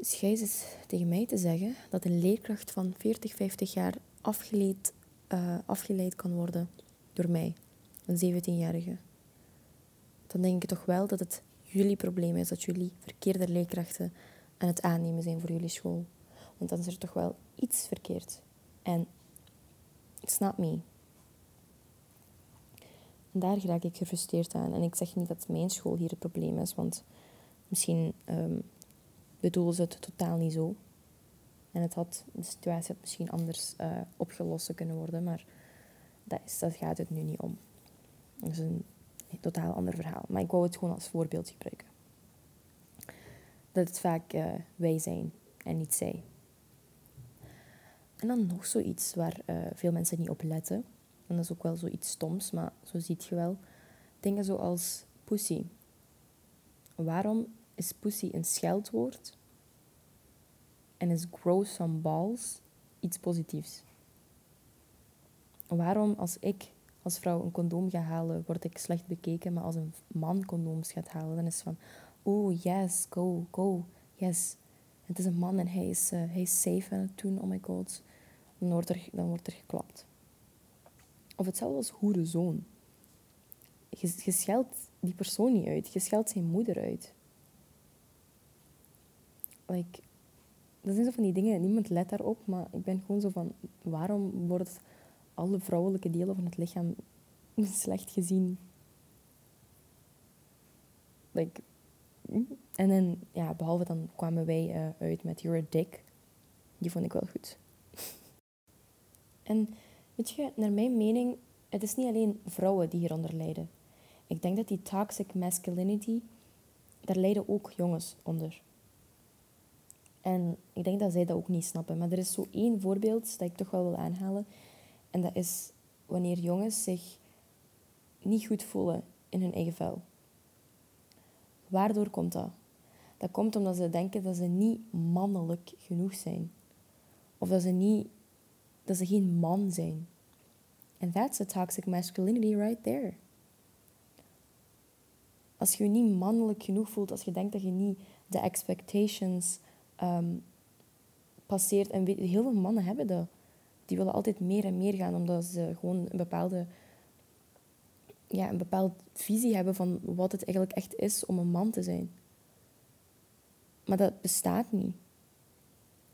Schijs eens tegen mij te zeggen dat een leerkracht van 40, 50 jaar afgeleid, uh, afgeleid kan worden door mij, een 17-jarige. Dan denk ik toch wel dat het jullie probleem is dat jullie verkeerde leerkrachten aan het aannemen zijn voor jullie school. Want dan is er toch wel iets verkeerd. En it's not me. En daar raak ik gefrustreerd aan. En ik zeg niet dat mijn school hier het probleem is, want misschien um, bedoelen ze het totaal niet zo. En het had, de situatie had misschien anders uh, opgelost kunnen worden, maar dat, is, dat gaat het nu niet om. Dat is een totaal ander verhaal. Maar ik wou het gewoon als voorbeeld gebruiken. Dat het vaak uh, wij zijn en niet zij. En dan nog zoiets waar uh, veel mensen niet op letten. En dat is ook wel zoiets stoms, maar zo ziet je wel. Dingen zoals pussy. Waarom is pussy een scheldwoord en is grow some balls iets positiefs? Waarom als ik als vrouw een condoom ga halen, word ik slecht bekeken, maar als een man condooms gaat halen, dan is het van, oh yes, go, go, yes. Het is een man en hij is, uh, hij is safe aan het doen, oh my god. Dan wordt er, dan wordt er geklapt. Of hetzelfde als hoerenzoon. Je, je scheldt die persoon niet uit, je scheldt zijn moeder uit. Like, dat zijn zo van die dingen, niemand let daarop, maar ik ben gewoon zo van, waarom wordt alle vrouwelijke delen van het lichaam slecht gezien. Like, en dan, ja, behalve dan kwamen wij uh, uit met You're a Dick. Die vond ik wel goed. en weet je, naar mijn mening, het is niet alleen vrouwen die hieronder lijden. Ik denk dat die toxic masculinity, daar lijden ook jongens onder. En ik denk dat zij dat ook niet snappen. Maar er is zo één voorbeeld dat ik toch wel wil aanhalen. En dat is wanneer jongens zich niet goed voelen in hun eigen vel. Waardoor komt dat? Dat komt omdat ze denken dat ze niet mannelijk genoeg zijn. Of dat ze, niet, dat ze geen man zijn. And that's a toxic masculinity right there. Als je je niet mannelijk genoeg voelt, als je denkt dat je niet de expectations um, passeert. En heel veel mannen hebben dat die willen altijd meer en meer gaan, omdat ze gewoon een bepaalde, ja, een bepaalde visie hebben van wat het eigenlijk echt is om een man te zijn. Maar dat bestaat niet.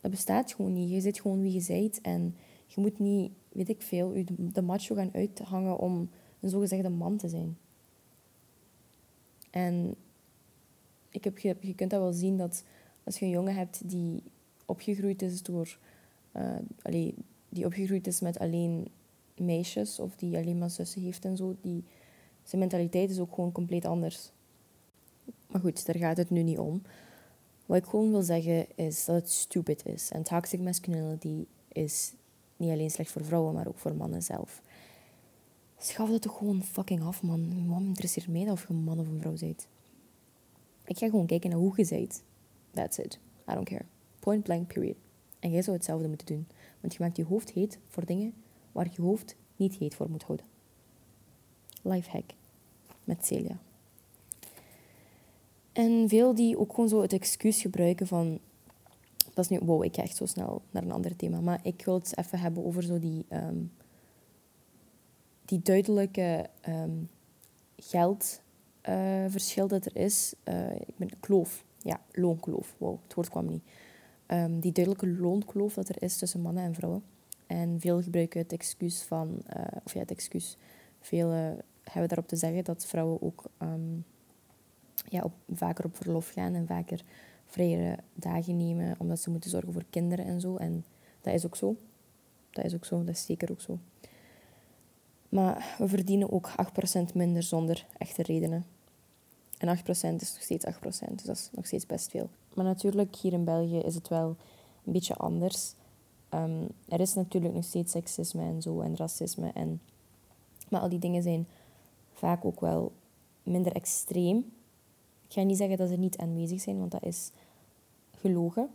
Dat bestaat gewoon niet. Je zit gewoon wie je bent en je moet niet, weet ik veel, de macho gaan uithangen om een zogezegde man te zijn. En ik heb, je, kunt dat wel zien dat als je een jongen hebt die opgegroeid is door uh, die opgegroeid is met alleen meisjes of die alleen maar zussen heeft en zo, die, zijn mentaliteit is ook gewoon compleet anders. Maar goed, daar gaat het nu niet om. Wat ik gewoon wil zeggen is dat het stupid is. En toxic masculinity is niet alleen slecht voor vrouwen, maar ook voor mannen zelf. Schaf dat toch gewoon fucking af, man. Wat interesseert mij of je een man of een vrouw bent? Ik ga gewoon kijken naar hoe je bent. That's it. I don't care. Point blank, period. En jij zou hetzelfde moeten doen. Want je maakt je hoofd heet voor dingen waar je hoofd niet heet voor moet houden. Lifehack met Celia. En veel die ook gewoon zo het excuus gebruiken van... Dat is nu... Wow, ik ga echt zo snel naar een ander thema. Maar ik wil het even hebben over zo die... Ehm, die duidelijke um, geldverschil dat er is. Uh, ik ben kloof. Ja, loonkloof. Wow, het woord kwam niet. Ehm, die duidelijke loonkloof dat er is tussen mannen en vrouwen. En veel gebruiken het excuus van, uh, of ja, het excuus, veel uh, hebben daarop te zeggen dat vrouwen ook um, ja, op, vaker op verlof gaan en vaker vrijere dagen nemen, omdat ze moeten zorgen voor kinderen en zo. En dat is ook zo. Dat is ook zo, dat is zeker ook zo. Maar we verdienen ook 8% minder zonder echte redenen. En 8% is nog steeds 8%, dus dat is nog steeds best veel. Maar natuurlijk, hier in België is het wel een beetje anders. Um, er is natuurlijk nog steeds seksisme en zo, en racisme. En, maar al die dingen zijn vaak ook wel minder extreem. Ik ga niet zeggen dat ze niet aanwezig zijn, want dat is gelogen.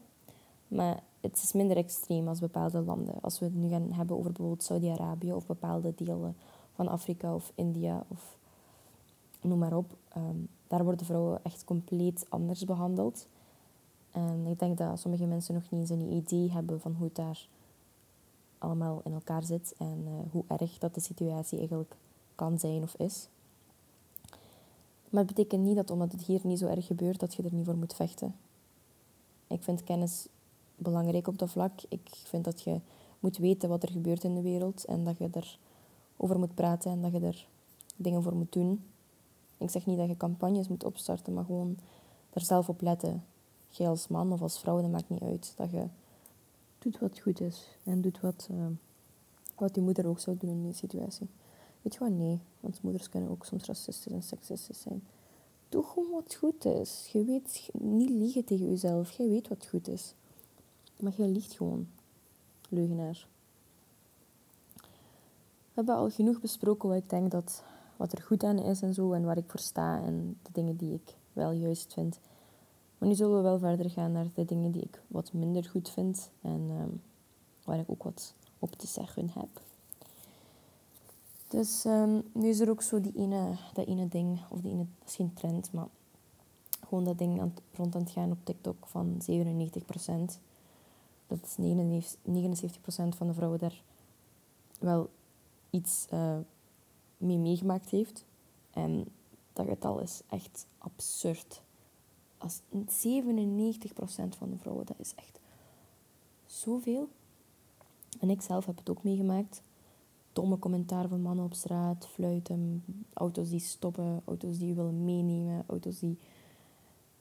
Maar het is minder extreem als bepaalde landen. Als we het nu gaan hebben over bijvoorbeeld Saudi-Arabië of bepaalde delen van Afrika of India of noem maar op. Ehm, daar worden vrouwen echt compleet anders behandeld. En ik denk dat sommige mensen nog niet eens een idee hebben van hoe het daar allemaal in elkaar zit en uh, hoe erg dat de situatie eigenlijk kan zijn of is. Maar het betekent niet dat omdat het hier niet zo erg gebeurt, dat je er niet voor moet vechten. Ik vind kennis belangrijk op dat vlak. Ik vind dat je moet weten wat er gebeurt in de wereld en dat je erover moet praten en dat je er dingen voor moet doen. Ik zeg niet dat je campagnes moet opstarten, maar gewoon er zelf op letten. Jij als man of als vrouw, dat maakt niet uit. Dat je doet wat goed is en doet wat, uh, wat je moeder ook zou doen in die situatie. Weet je wat? Nee, want moeders kunnen ook soms racistisch en seksistisch zijn. Doe gewoon wat goed is. Je weet, niet liegen tegen jezelf. Jij weet wat goed is. Maar jij liegt gewoon. Leugenaar. We hebben al genoeg besproken wat ik denk dat wat er goed aan is en zo. En waar ik voor sta. En de dingen die ik wel juist vind. Maar nu zullen we wel verder gaan naar de dingen die ik wat minder goed vind. En ehm, waar ik ook wat op te zeggen heb. Dus um, nu is er ook zo die ene, dat ene ding, of die ene, dat is geen trend, maar gewoon dat ding aan, rond aan het gaan op TikTok van 97%. Dat is 79% van de vrouwen daar wel iets uh, mee meegemaakt heeft. En dat getal is echt absurd. Als 97% van de vrouwen, dat is echt zoveel. En ik zelf heb het ook meegemaakt domme commentaar van mannen op straat, fluiten, auto's die stoppen, auto's die je willen meenemen, auto's die,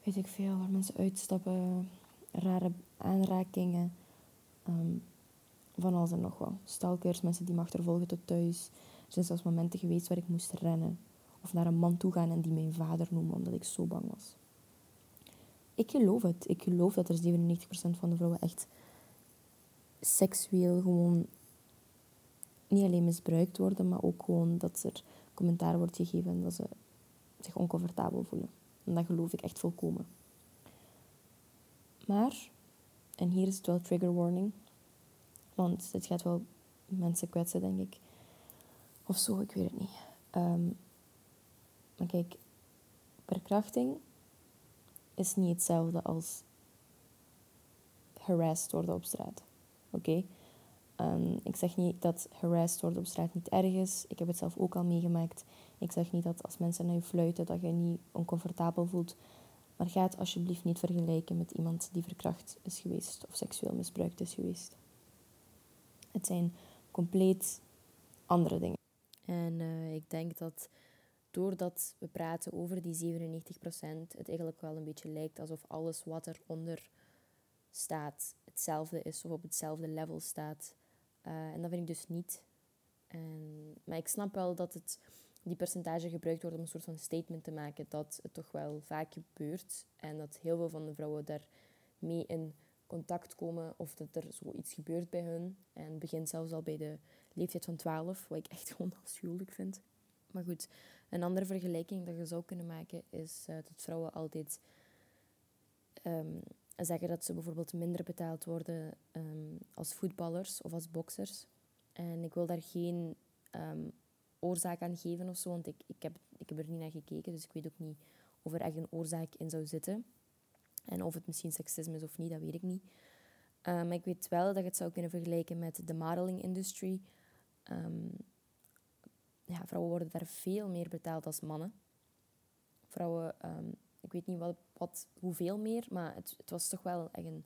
weet ik veel, waar mensen uitstappen, rare aanrakingen, um, van alles en nog wat. Stalkers, mensen die me achtervolgen tot thuis. Er zijn zelfs momenten geweest waar ik moest rennen of naar een man toe gaan en die mijn vader noemen omdat ik zo bang was. Ik geloof het. Ik geloof dat er 97% van de vrouwen echt seksueel gewoon niet alleen misbruikt worden, maar ook gewoon dat er commentaar wordt gegeven en dat ze zich oncomfortabel voelen. En dat geloof ik echt volkomen. Maar, en hier is het wel trigger warning, want dit gaat wel mensen kwetsen, denk ik. Of zo, ik weet het niet. Ehm, maar kijk, verkrachting is niet hetzelfde als harassed worden op straat. Oké? Um, ik zeg niet dat harassed worden op straat niet erg is. Ik heb het zelf ook al meegemaakt. Ik zeg niet dat als mensen naar je fluiten dat je niet oncomfortabel voelt. Maar ga het alsjeblieft niet vergelijken met iemand die verkracht is geweest of seksueel misbruikt is geweest. Het zijn compleet andere dingen. En uh, ik denk dat doordat we praten over die 97%, het eigenlijk wel een beetje lijkt alsof alles wat eronder staat hetzelfde is of op hetzelfde level staat. Uh, en dat vind ik dus niet. En, maar ik snap wel dat het, die percentage gebruikt wordt om een soort van statement te maken dat het toch wel vaak gebeurt. En dat heel veel van de vrouwen daar mee in contact komen of dat er zoiets gebeurt bij hun. En het begint zelfs al bij de leeftijd van 12, wat ik echt gewoon afschuwelijk vind. Maar goed, een andere vergelijking dat je zou kunnen maken is uh, dat vrouwen altijd um, zeggen dat ze bijvoorbeeld minder betaald worden um, als voetballers of als boxers. En ik wil daar geen um, oorzaak aan geven of zo, want ik, ik, heb, ik heb er niet naar gekeken, dus ik weet ook niet of er echt een oorzaak in zou zitten. En of het misschien seksisme is of niet, dat weet ik niet. Maar ik weet wel dat je het zou kunnen vergelijken met de modeling industry. Ja, vrouwen worden daar veel meer betaald als mannen. Vrouwen ik weet niet wat, wat, hoeveel meer, maar het, het was toch wel echt een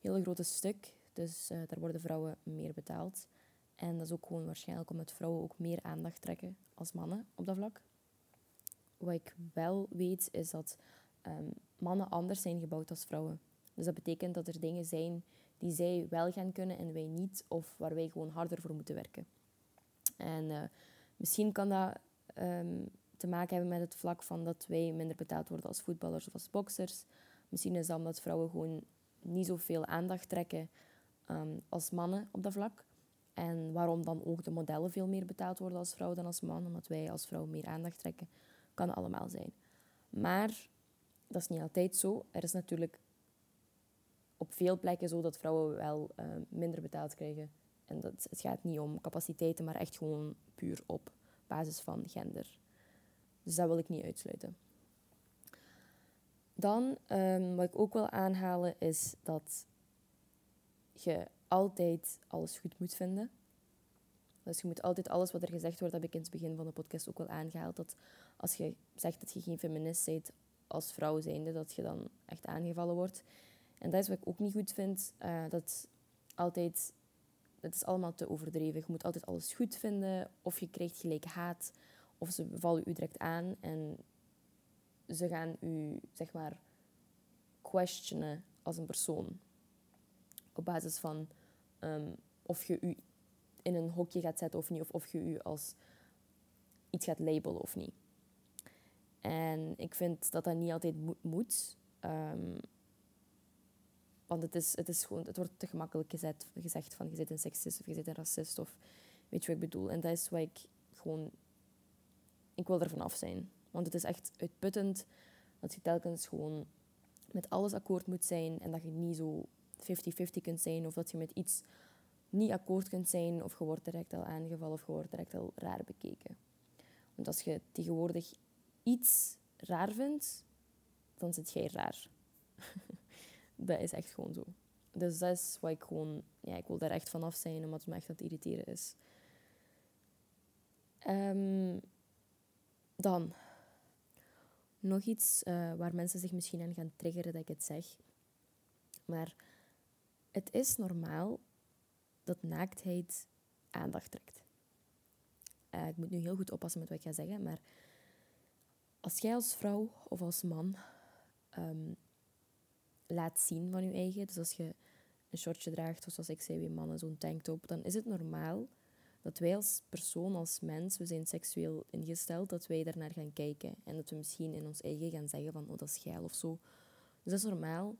heel groot stuk. Dus uh, daar worden vrouwen meer betaald. En dat is ook gewoon waarschijnlijk omdat vrouwen ook meer aandacht trekken als mannen op dat vlak. Wat ik wel weet, is dat ehm, mannen anders zijn gebouwd als vrouwen. Dus dat betekent dat er dingen zijn die zij wel gaan kunnen en wij niet, of waar wij gewoon harder voor moeten werken. En uh, misschien kan dat um, te maken hebben met het vlak van dat wij minder betaald worden als voetballers of als boxers. Misschien is dat omdat vrouwen gewoon niet zoveel aandacht trekken um, als mannen op dat vlak. En waarom dan ook de modellen veel meer betaald worden als vrouw dan als man, omdat wij als vrouw meer aandacht trekken, kan allemaal zijn. Maar dat is niet altijd zo. Er is natuurlijk op veel plekken zo dat vrouwen wel uh, minder betaald krijgen. En dat, het gaat niet om capaciteiten, maar echt gewoon puur op basis van gender. Dus dat wil ik niet uitsluiten. Dan, um, wat ik ook wil aanhalen, is dat je altijd alles goed moet vinden. Dus je moet altijd alles wat er gezegd wordt, heb ik in het begin van de podcast ook wel aangehaald. Dat als je zegt dat je geen feminist bent als vrouw zijnde, dat je dan echt aangevallen wordt. En dat is wat ik ook niet goed vind. Uh, dat altijd, het is allemaal te overdreven. Je moet altijd alles goed vinden. Of je krijgt gelijk haat. Of ze vallen u direct aan. En ze gaan u, zeg maar, questionen als een persoon. Op basis van um, of je u in een hokje gaat zetten of niet. Of of je u als iets gaat labelen of niet. En ik vind dat dat niet altijd moet. Um, want het, is, het, is gewoon, het wordt te gemakkelijk gezet, gezegd van je zit een seksist of je zit een racist of weet je wat ik bedoel. En dat is wat ik gewoon... Ik wil er vanaf zijn. Want het is echt uitputtend dat je telkens gewoon met alles akkoord moet zijn en dat je niet zo 50-50 kunt zijn of dat je met iets niet akkoord kunt zijn of je wordt direct al aangevallen of je wordt direct al raar bekeken. Want als je tegenwoordig iets raar vindt, dan zit jij raar. dat is echt gewoon zo. Dus dat is wat ik gewoon... Ja, ik wil daar echt vanaf zijn, omdat het me echt aan het irriteren is. Um, dan... Nog iets uh, waar mensen zich misschien aan gaan triggeren dat ik het zeg. Maar het is normaal dat naaktheid aandacht trekt. Uh, ik moet nu heel goed oppassen met wat ik ga zeggen, maar als jij als vrouw of als man um, laat zien van je eigen. Dus als je een shortje draagt, of zoals ik zei, wie mannen zo'n tanktop, dan is het normaal dat wij als persoon, als mens, we zijn seksueel ingesteld, dat wij daarnaar gaan kijken. En dat we misschien in ons eigen gaan zeggen van, oh, dat is geil of zo. Dus dat is normaal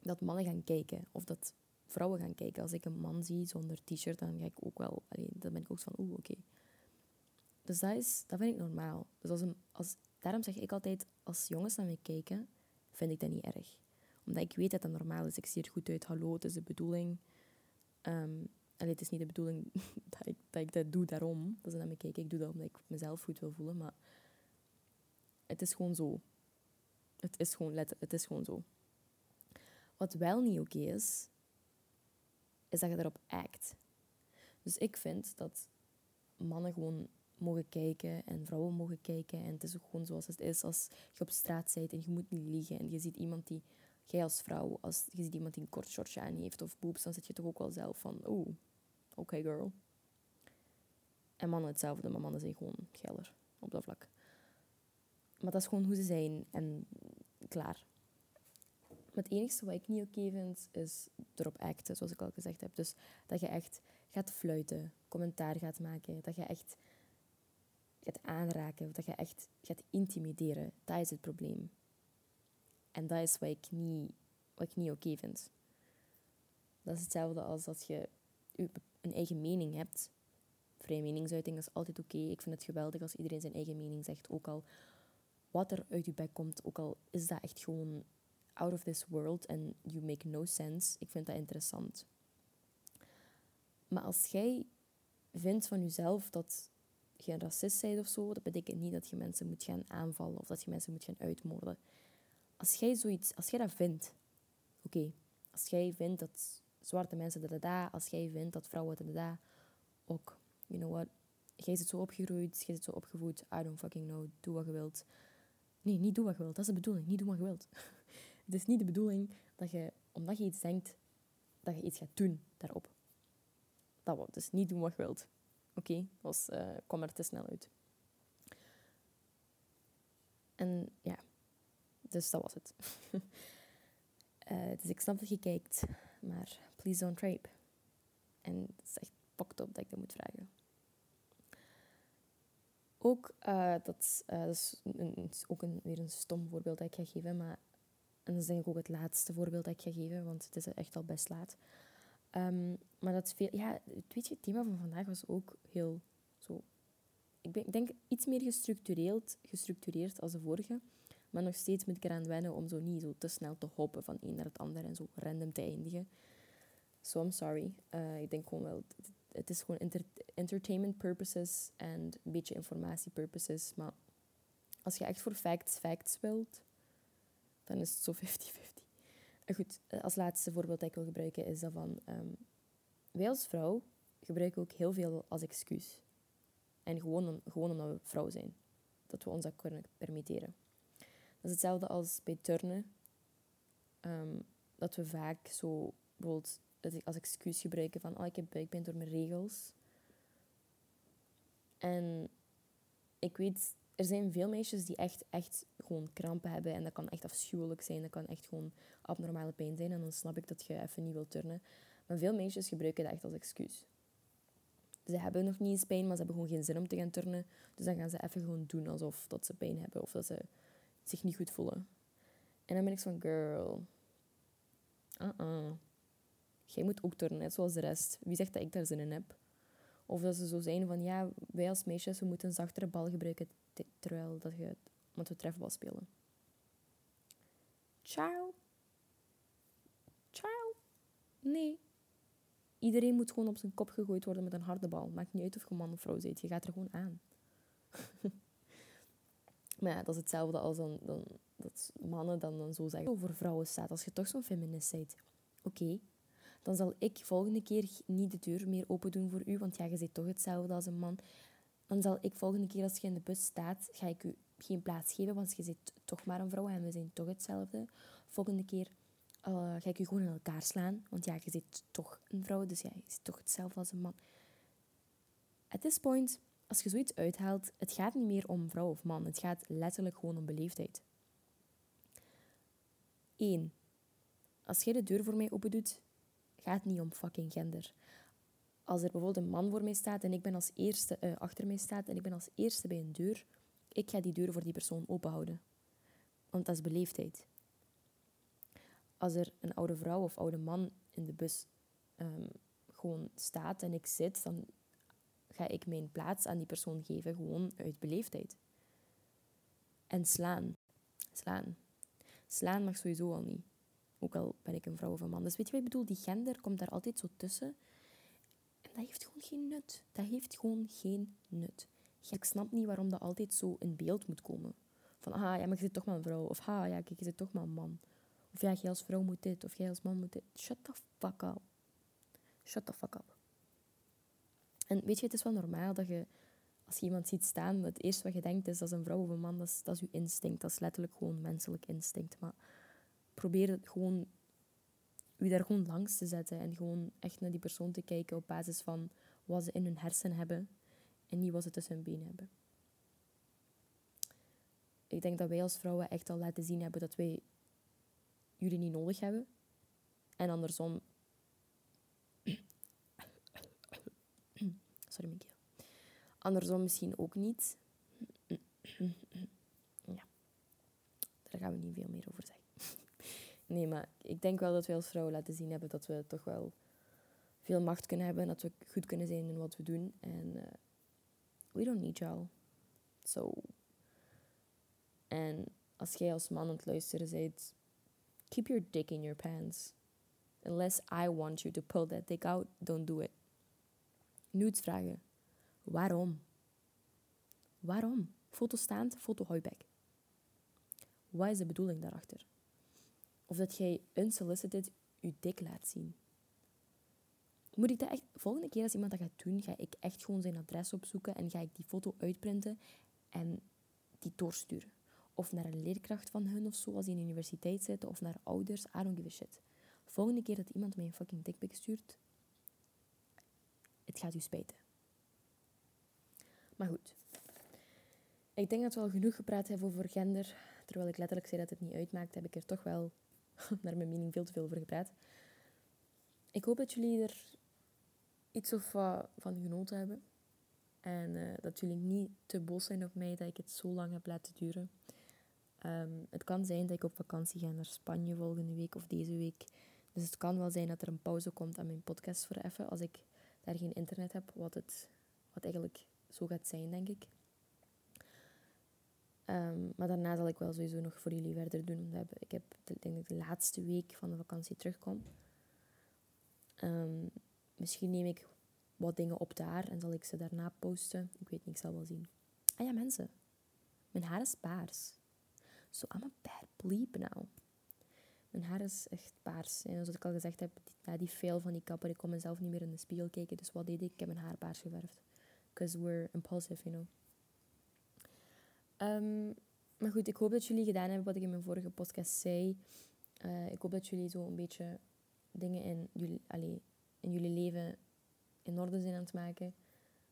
dat mannen gaan kijken. Of dat vrouwen gaan kijken. Als ik een man zie zonder t-shirt, dan ga ik ook wel... Alleen, dan ben ik ook van, oeh, oké. Dus dat, is, dat vind ik normaal. Dus als een, als, daarom zeg ik altijd, als jongens naar mij kijken, vind ik dat niet erg omdat ik weet dat dat normaal is. Ik zie er goed uit. Hallo, het is de bedoeling. Um, het is niet de bedoeling dat ik, dat doe daarom. Dat ze naar me kijken. Ik doe dat omdat ik mezelf goed wil voelen. Maar het is gewoon zo. Het is gewoon, het is gewoon zo. Wat wel niet oké is, is dat je erop act. Dus ik vind dat mannen gewoon mogen kijken en vrouwen mogen kijken. En het is gewoon zoals het is als je op straat bent en je moet niet liegen. En je ziet iemand die jij als vrouw, als je ziet iemand die een kort shortje aan heeft of boobs, dan zit je toch ook wel zelf van, oeh, oké girl. En mannen hetzelfde, maar mannen zijn gewoon geller op dat vlak. Maar dat is gewoon hoe ze zijn en klaar. Maar het enige wat ik niet oké vind, is erop acten, zoals ik al gezegd heb. Dus dat je echt gaat fluiten, commentaar gaat maken, dat je echt gaat aanraken, dat je echt gaat intimideren. Dat is het probleem. En dat is wat ik niet, wat ik niet oké vind. Dat is hetzelfde als dat je een eigen mening hebt. Vrije meningsuiting is altijd oké. Ik vind het geweldig als iedereen zijn eigen mening zegt. Ook al wat er uit je bek komt, ook al is dat echt gewoon out of this world en you make no sense. Ik vind dat interessant. Maar als jij vindt van jezelf dat je een racist bent of zo, dat betekent niet dat je mensen moet gaan aanvallen of dat je mensen moet gaan uitmoorden als jij zoiets, als jij dat vindt, oké, als jij vindt dat zwarte mensen da, da, als jij vindt dat vrouwen da, da, ook, you know what, jij zit zo opgegroeid, jij zit zo opgevoed, I don't fucking know, doe wat je wilt. Nee, niet doe wat je wilt, dat is de bedoeling, niet doe wat je wilt. Het is niet de bedoeling dat je, omdat je iets denkt, dat je iets gaat doen daarop. dat wou dus niet doen wat je wilt. Oké, was uh, kwam er te snel uit. En ja, dus dat was het. uh, dus ik snap dat je kijkt, maar please don't rape. En het is echt pakt op dat ik dat moet vragen. Ook, uh, dat, is, een, ook een, weer een stom voorbeeld dat ik ga geven, maar en dat is denk ik ook het laatste voorbeeld dat ik ga geven, want het is echt al best laat. Um, maar dat is veel... Ja, weet je, het thema van vandaag was ook heel zo... Ik, ik denk iets meer gestructureerd, gestructureerd als de vorige. Maar nog steeds moet ik eraan wennen om zo niet zo te snel te hoppen van een naar het ander en zo random te eindigen. So I'm sorry. Uh, ik denk gewoon wel... Het is gewoon entertainment purposes en een beetje informatie purposes. Maar als je echt voor facts facts wilt, dan is het zo 50-50. Goed, eh, als laatste voorbeeld dat ik wil gebruiken is dat van... Um, wij als vrouw gebruiken ook heel veel als excuus. En gewoon, gewoon omdat we vrouw zijn. Dat we ons dat kunnen permitteren. Dat is hetzelfde als bij turnen. Um, dat we vaak zo bijvoorbeeld als excuus gebruiken van... Oh, ik heb buikpijn door mijn regels. En ik weet er zijn veel meisjes die echt, echt gewoon krampen hebben. En dat kan echt afschuwelijk zijn. Dat kan echt gewoon abnormale pijn zijn. En dan snap ik dat je even niet wilt turnen. Maar veel meisjes gebruiken dat echt als excuus. Ze hebben nog niet eens pijn, maar ze hebben gewoon geen zin om te gaan turnen. Dus dan gaan ze even gewoon doen alsof dat ze pijn hebben. Of dat ze zich niet goed voelen. En dan ben ik van, girl. Uh-uh. Jij moet ook turnen, net zoals de rest. Wie zegt dat ik daar zin in heb? Of dat ze zo zijn van, ja, wij als meisjes, we moeten een zachtere bal gebruiken terwijl dat je, want we trefbal spelen. Ciao. Ciao. Nee. Iedereen moet gewoon op zijn kop gegooid worden met een harde bal. Maakt niet uit of je man of vrouw bent. Je gaat er gewoon aan. dat is hetzelfde als dan, dan, dat mannen dan, dan zo zeggen over vrouwen staat. Als je toch zo'n feminist bent. Oké, dan zal ik volgende keer niet de deur meer open doen voor u, want ja, je zit toch hetzelfde als een man. Dan zal ik volgende keer als je in de bus staat, ga ik u geen plaats geven, want je zit toch maar een vrouw en we zijn toch hetzelfde. Volgende keer uh, ga ik u gewoon in elkaar slaan, want ja, je zit toch een vrouw, dus ja, je zit toch hetzelfde als een man. At this point, als je zoiets uithaalt, het gaat niet meer om vrouw of man, het gaat letterlijk gewoon om beleefdheid. 1. Als jij de deur voor mij open doet, gaat niet om fucking gender. Als er bijvoorbeeld een man voor mij staat en ik ben als eerste uh, achter mij staat en ik ben als eerste bij een deur, ik ga die deur voor die persoon openhouden. Want dat is beleefdheid. Als er een oude vrouw of oude man in de bus um, gewoon staat en ik zit, dan ga ik mijn plaats aan die persoon geven, gewoon uit beleefdheid. En slaan. Slaan. Slaan mag sowieso al niet. Ook al ben ik een vrouw of een man. Dus weet je wat ik bedoel? Die gender komt daar altijd zo tussen. En dat heeft gewoon geen nut. Dat heeft gewoon geen nut. Ik snap niet waarom dat altijd zo in beeld moet komen. Van, ah ja, maar je zit toch maar een vrouw. Of, ah ja, kijk, je zit toch maar een man. Of ja, jij als vrouw moet dit. Of jij als man moet dit. Shut the fuck up. Shut the fuck up. En weet je, het is wel normaal dat je, als je iemand ziet staan, het eerste wat je denkt is, dat is een vrouw of een man. Dat is, dat is je instinct. Dat is letterlijk gewoon menselijk instinct. Maar probeer het gewoon, u daar gewoon langs te zetten en gewoon echt naar die persoon te kijken op basis van wat ze in hun hersen hebben en niet wat ze tussen hun benen hebben. Ik denk dat wij als vrouwen echt al laten zien hebben dat wij jullie niet nodig hebben. En andersom. Sorry. Andersom misschien ook niet. Ja, daar gaan we niet veel meer over zeggen. Nee, maar ik denk wel dat wij als vrouwen laten zien hebben dat we toch wel veel macht kunnen hebben. En dat we goed kunnen zijn in wat we doen. En uh, we don't need y'all. So. En als jij als man aan het luisteren bent, keep your dick in your pants. Unless I want you to pull that dick out, don't do it. Nudes vragen. Waarom? Waarom? Foto staand, foto hooibek. Wat is de bedoeling daarachter? Of dat jij unsolicited je dik laat zien. Moet ik dat echt... Volgende keer als iemand dat gaat doen, ga ik echt gewoon zijn adres opzoeken en ga ik die foto uitprinten en die doorsturen. Of naar een leerkracht van hun of zo, als die in de universiteit zitten, of naar ouders, I don't give a shit. Volgende keer dat iemand mij een fucking dickpic stuurt, gaat u spijten. Maar goed. Ik denk dat we al genoeg gepraat hebben over gender. Terwijl ik letterlijk zei dat het niet uitmaakt, heb ik er toch wel, naar mijn mening, veel te veel over gepraat. Ik hoop dat jullie er iets of van genoten hebben. En eh, dat jullie niet te boos zijn op mij dat ik het zo lang heb laten duren. Ehm, het kan zijn dat ik op vakantie ga naar Spanje volgende week of deze week. Dus het kan wel zijn dat er een pauze komt aan mijn podcast voor even. Als ik daar geen internet heb, wat, het, wat eigenlijk zo gaat zijn, denk ik. Ehm, maar daarna zal ik wel sowieso nog voor jullie verder doen. Ik heb, denk ik de laatste week van de vakantie terugkom. Um, misschien neem ik wat dingen op daar en zal ik ze daarna posten. Ik weet niet, ik zal wel zien. Ah ja, mensen. Mijn haar is paars. So I'm a bad bleep now. Mijn haar is echt paars. En zoals ik al gezegd heb, na die fail van die kapper, ik kon mezelf niet meer in de spiegel kijken. Dus wat deed ik? Ik heb mijn haar paars geverfd. Because we're impulsive, you know. Um, maar goed, ik hoop dat jullie gedaan hebben wat ik in mijn vorige podcast zei. Uh, ik hoop dat jullie zo een beetje dingen in jullie, allez, in jullie leven in orde zijn aan het maken.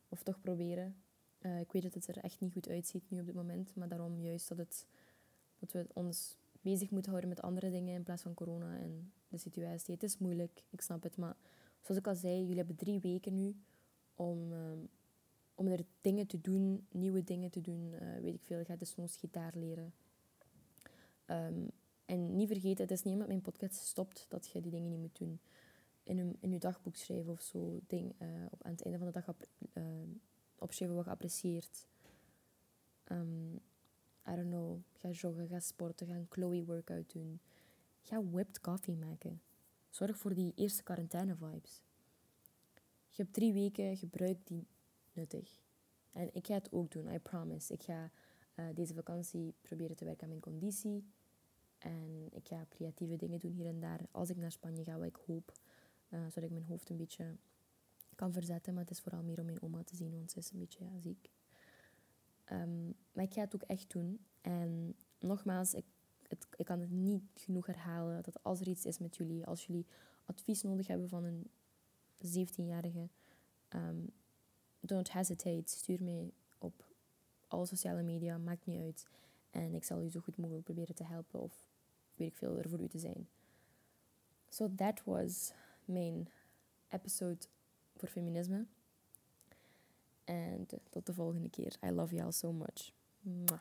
Of toch proberen. Uh, ik weet dat het er echt niet goed uitziet nu op dit moment. Maar daarom juist dat, het, dat we ons bezig moeten houden met andere dingen in plaats van corona en de situatie. Het is moeilijk, ik snap het. Maar zoals ik al zei, jullie hebben drie weken nu om, uh, om er dingen te doen, nieuwe dingen te doen. Uh, weet ik veel, je gaat desnoods gitaar leren. Um, en niet vergeten, het is niet omdat mijn podcast stopt dat je die dingen niet moet doen in, een, in je dagboek schrijven of zo. Ding, uh, op, aan het einde van de dag uh, opschrijven wat geapprecieerd. Um, I don't know. Ga joggen, ga sporten, ga een Chloe workout doen. Ga whipped coffee maken. Zorg voor die eerste quarantaine vibes. Je hebt drie weken, gebruik die nuttig. En ik ga het ook doen, I promise. Ik ga uh, deze vakantie proberen te werken aan mijn conditie. En ik ga creatieve dingen doen hier en daar als ik naar Spanje ga, wat ik hoop. Uh, zodat ik mijn hoofd een beetje kan verzetten. Maar het is vooral meer om mijn oma te zien, want ze is een beetje ziek. Um, maar ik ga het ook echt doen. En nogmaals, ik, het, ik kan het niet genoeg herhalen dat als er iets is met jullie, als jullie advies nodig hebben van een 17-jarige, um, ehm, don't hesitate. Stuur mij op alle sociale media, maakt niet uit. En ik zal u zo goed mogelijk proberen te helpen of weet ik veel er voor u te zijn. So that was mijn episode voor feminisme. En tot de volgende keer. I love you all so much. Mwah.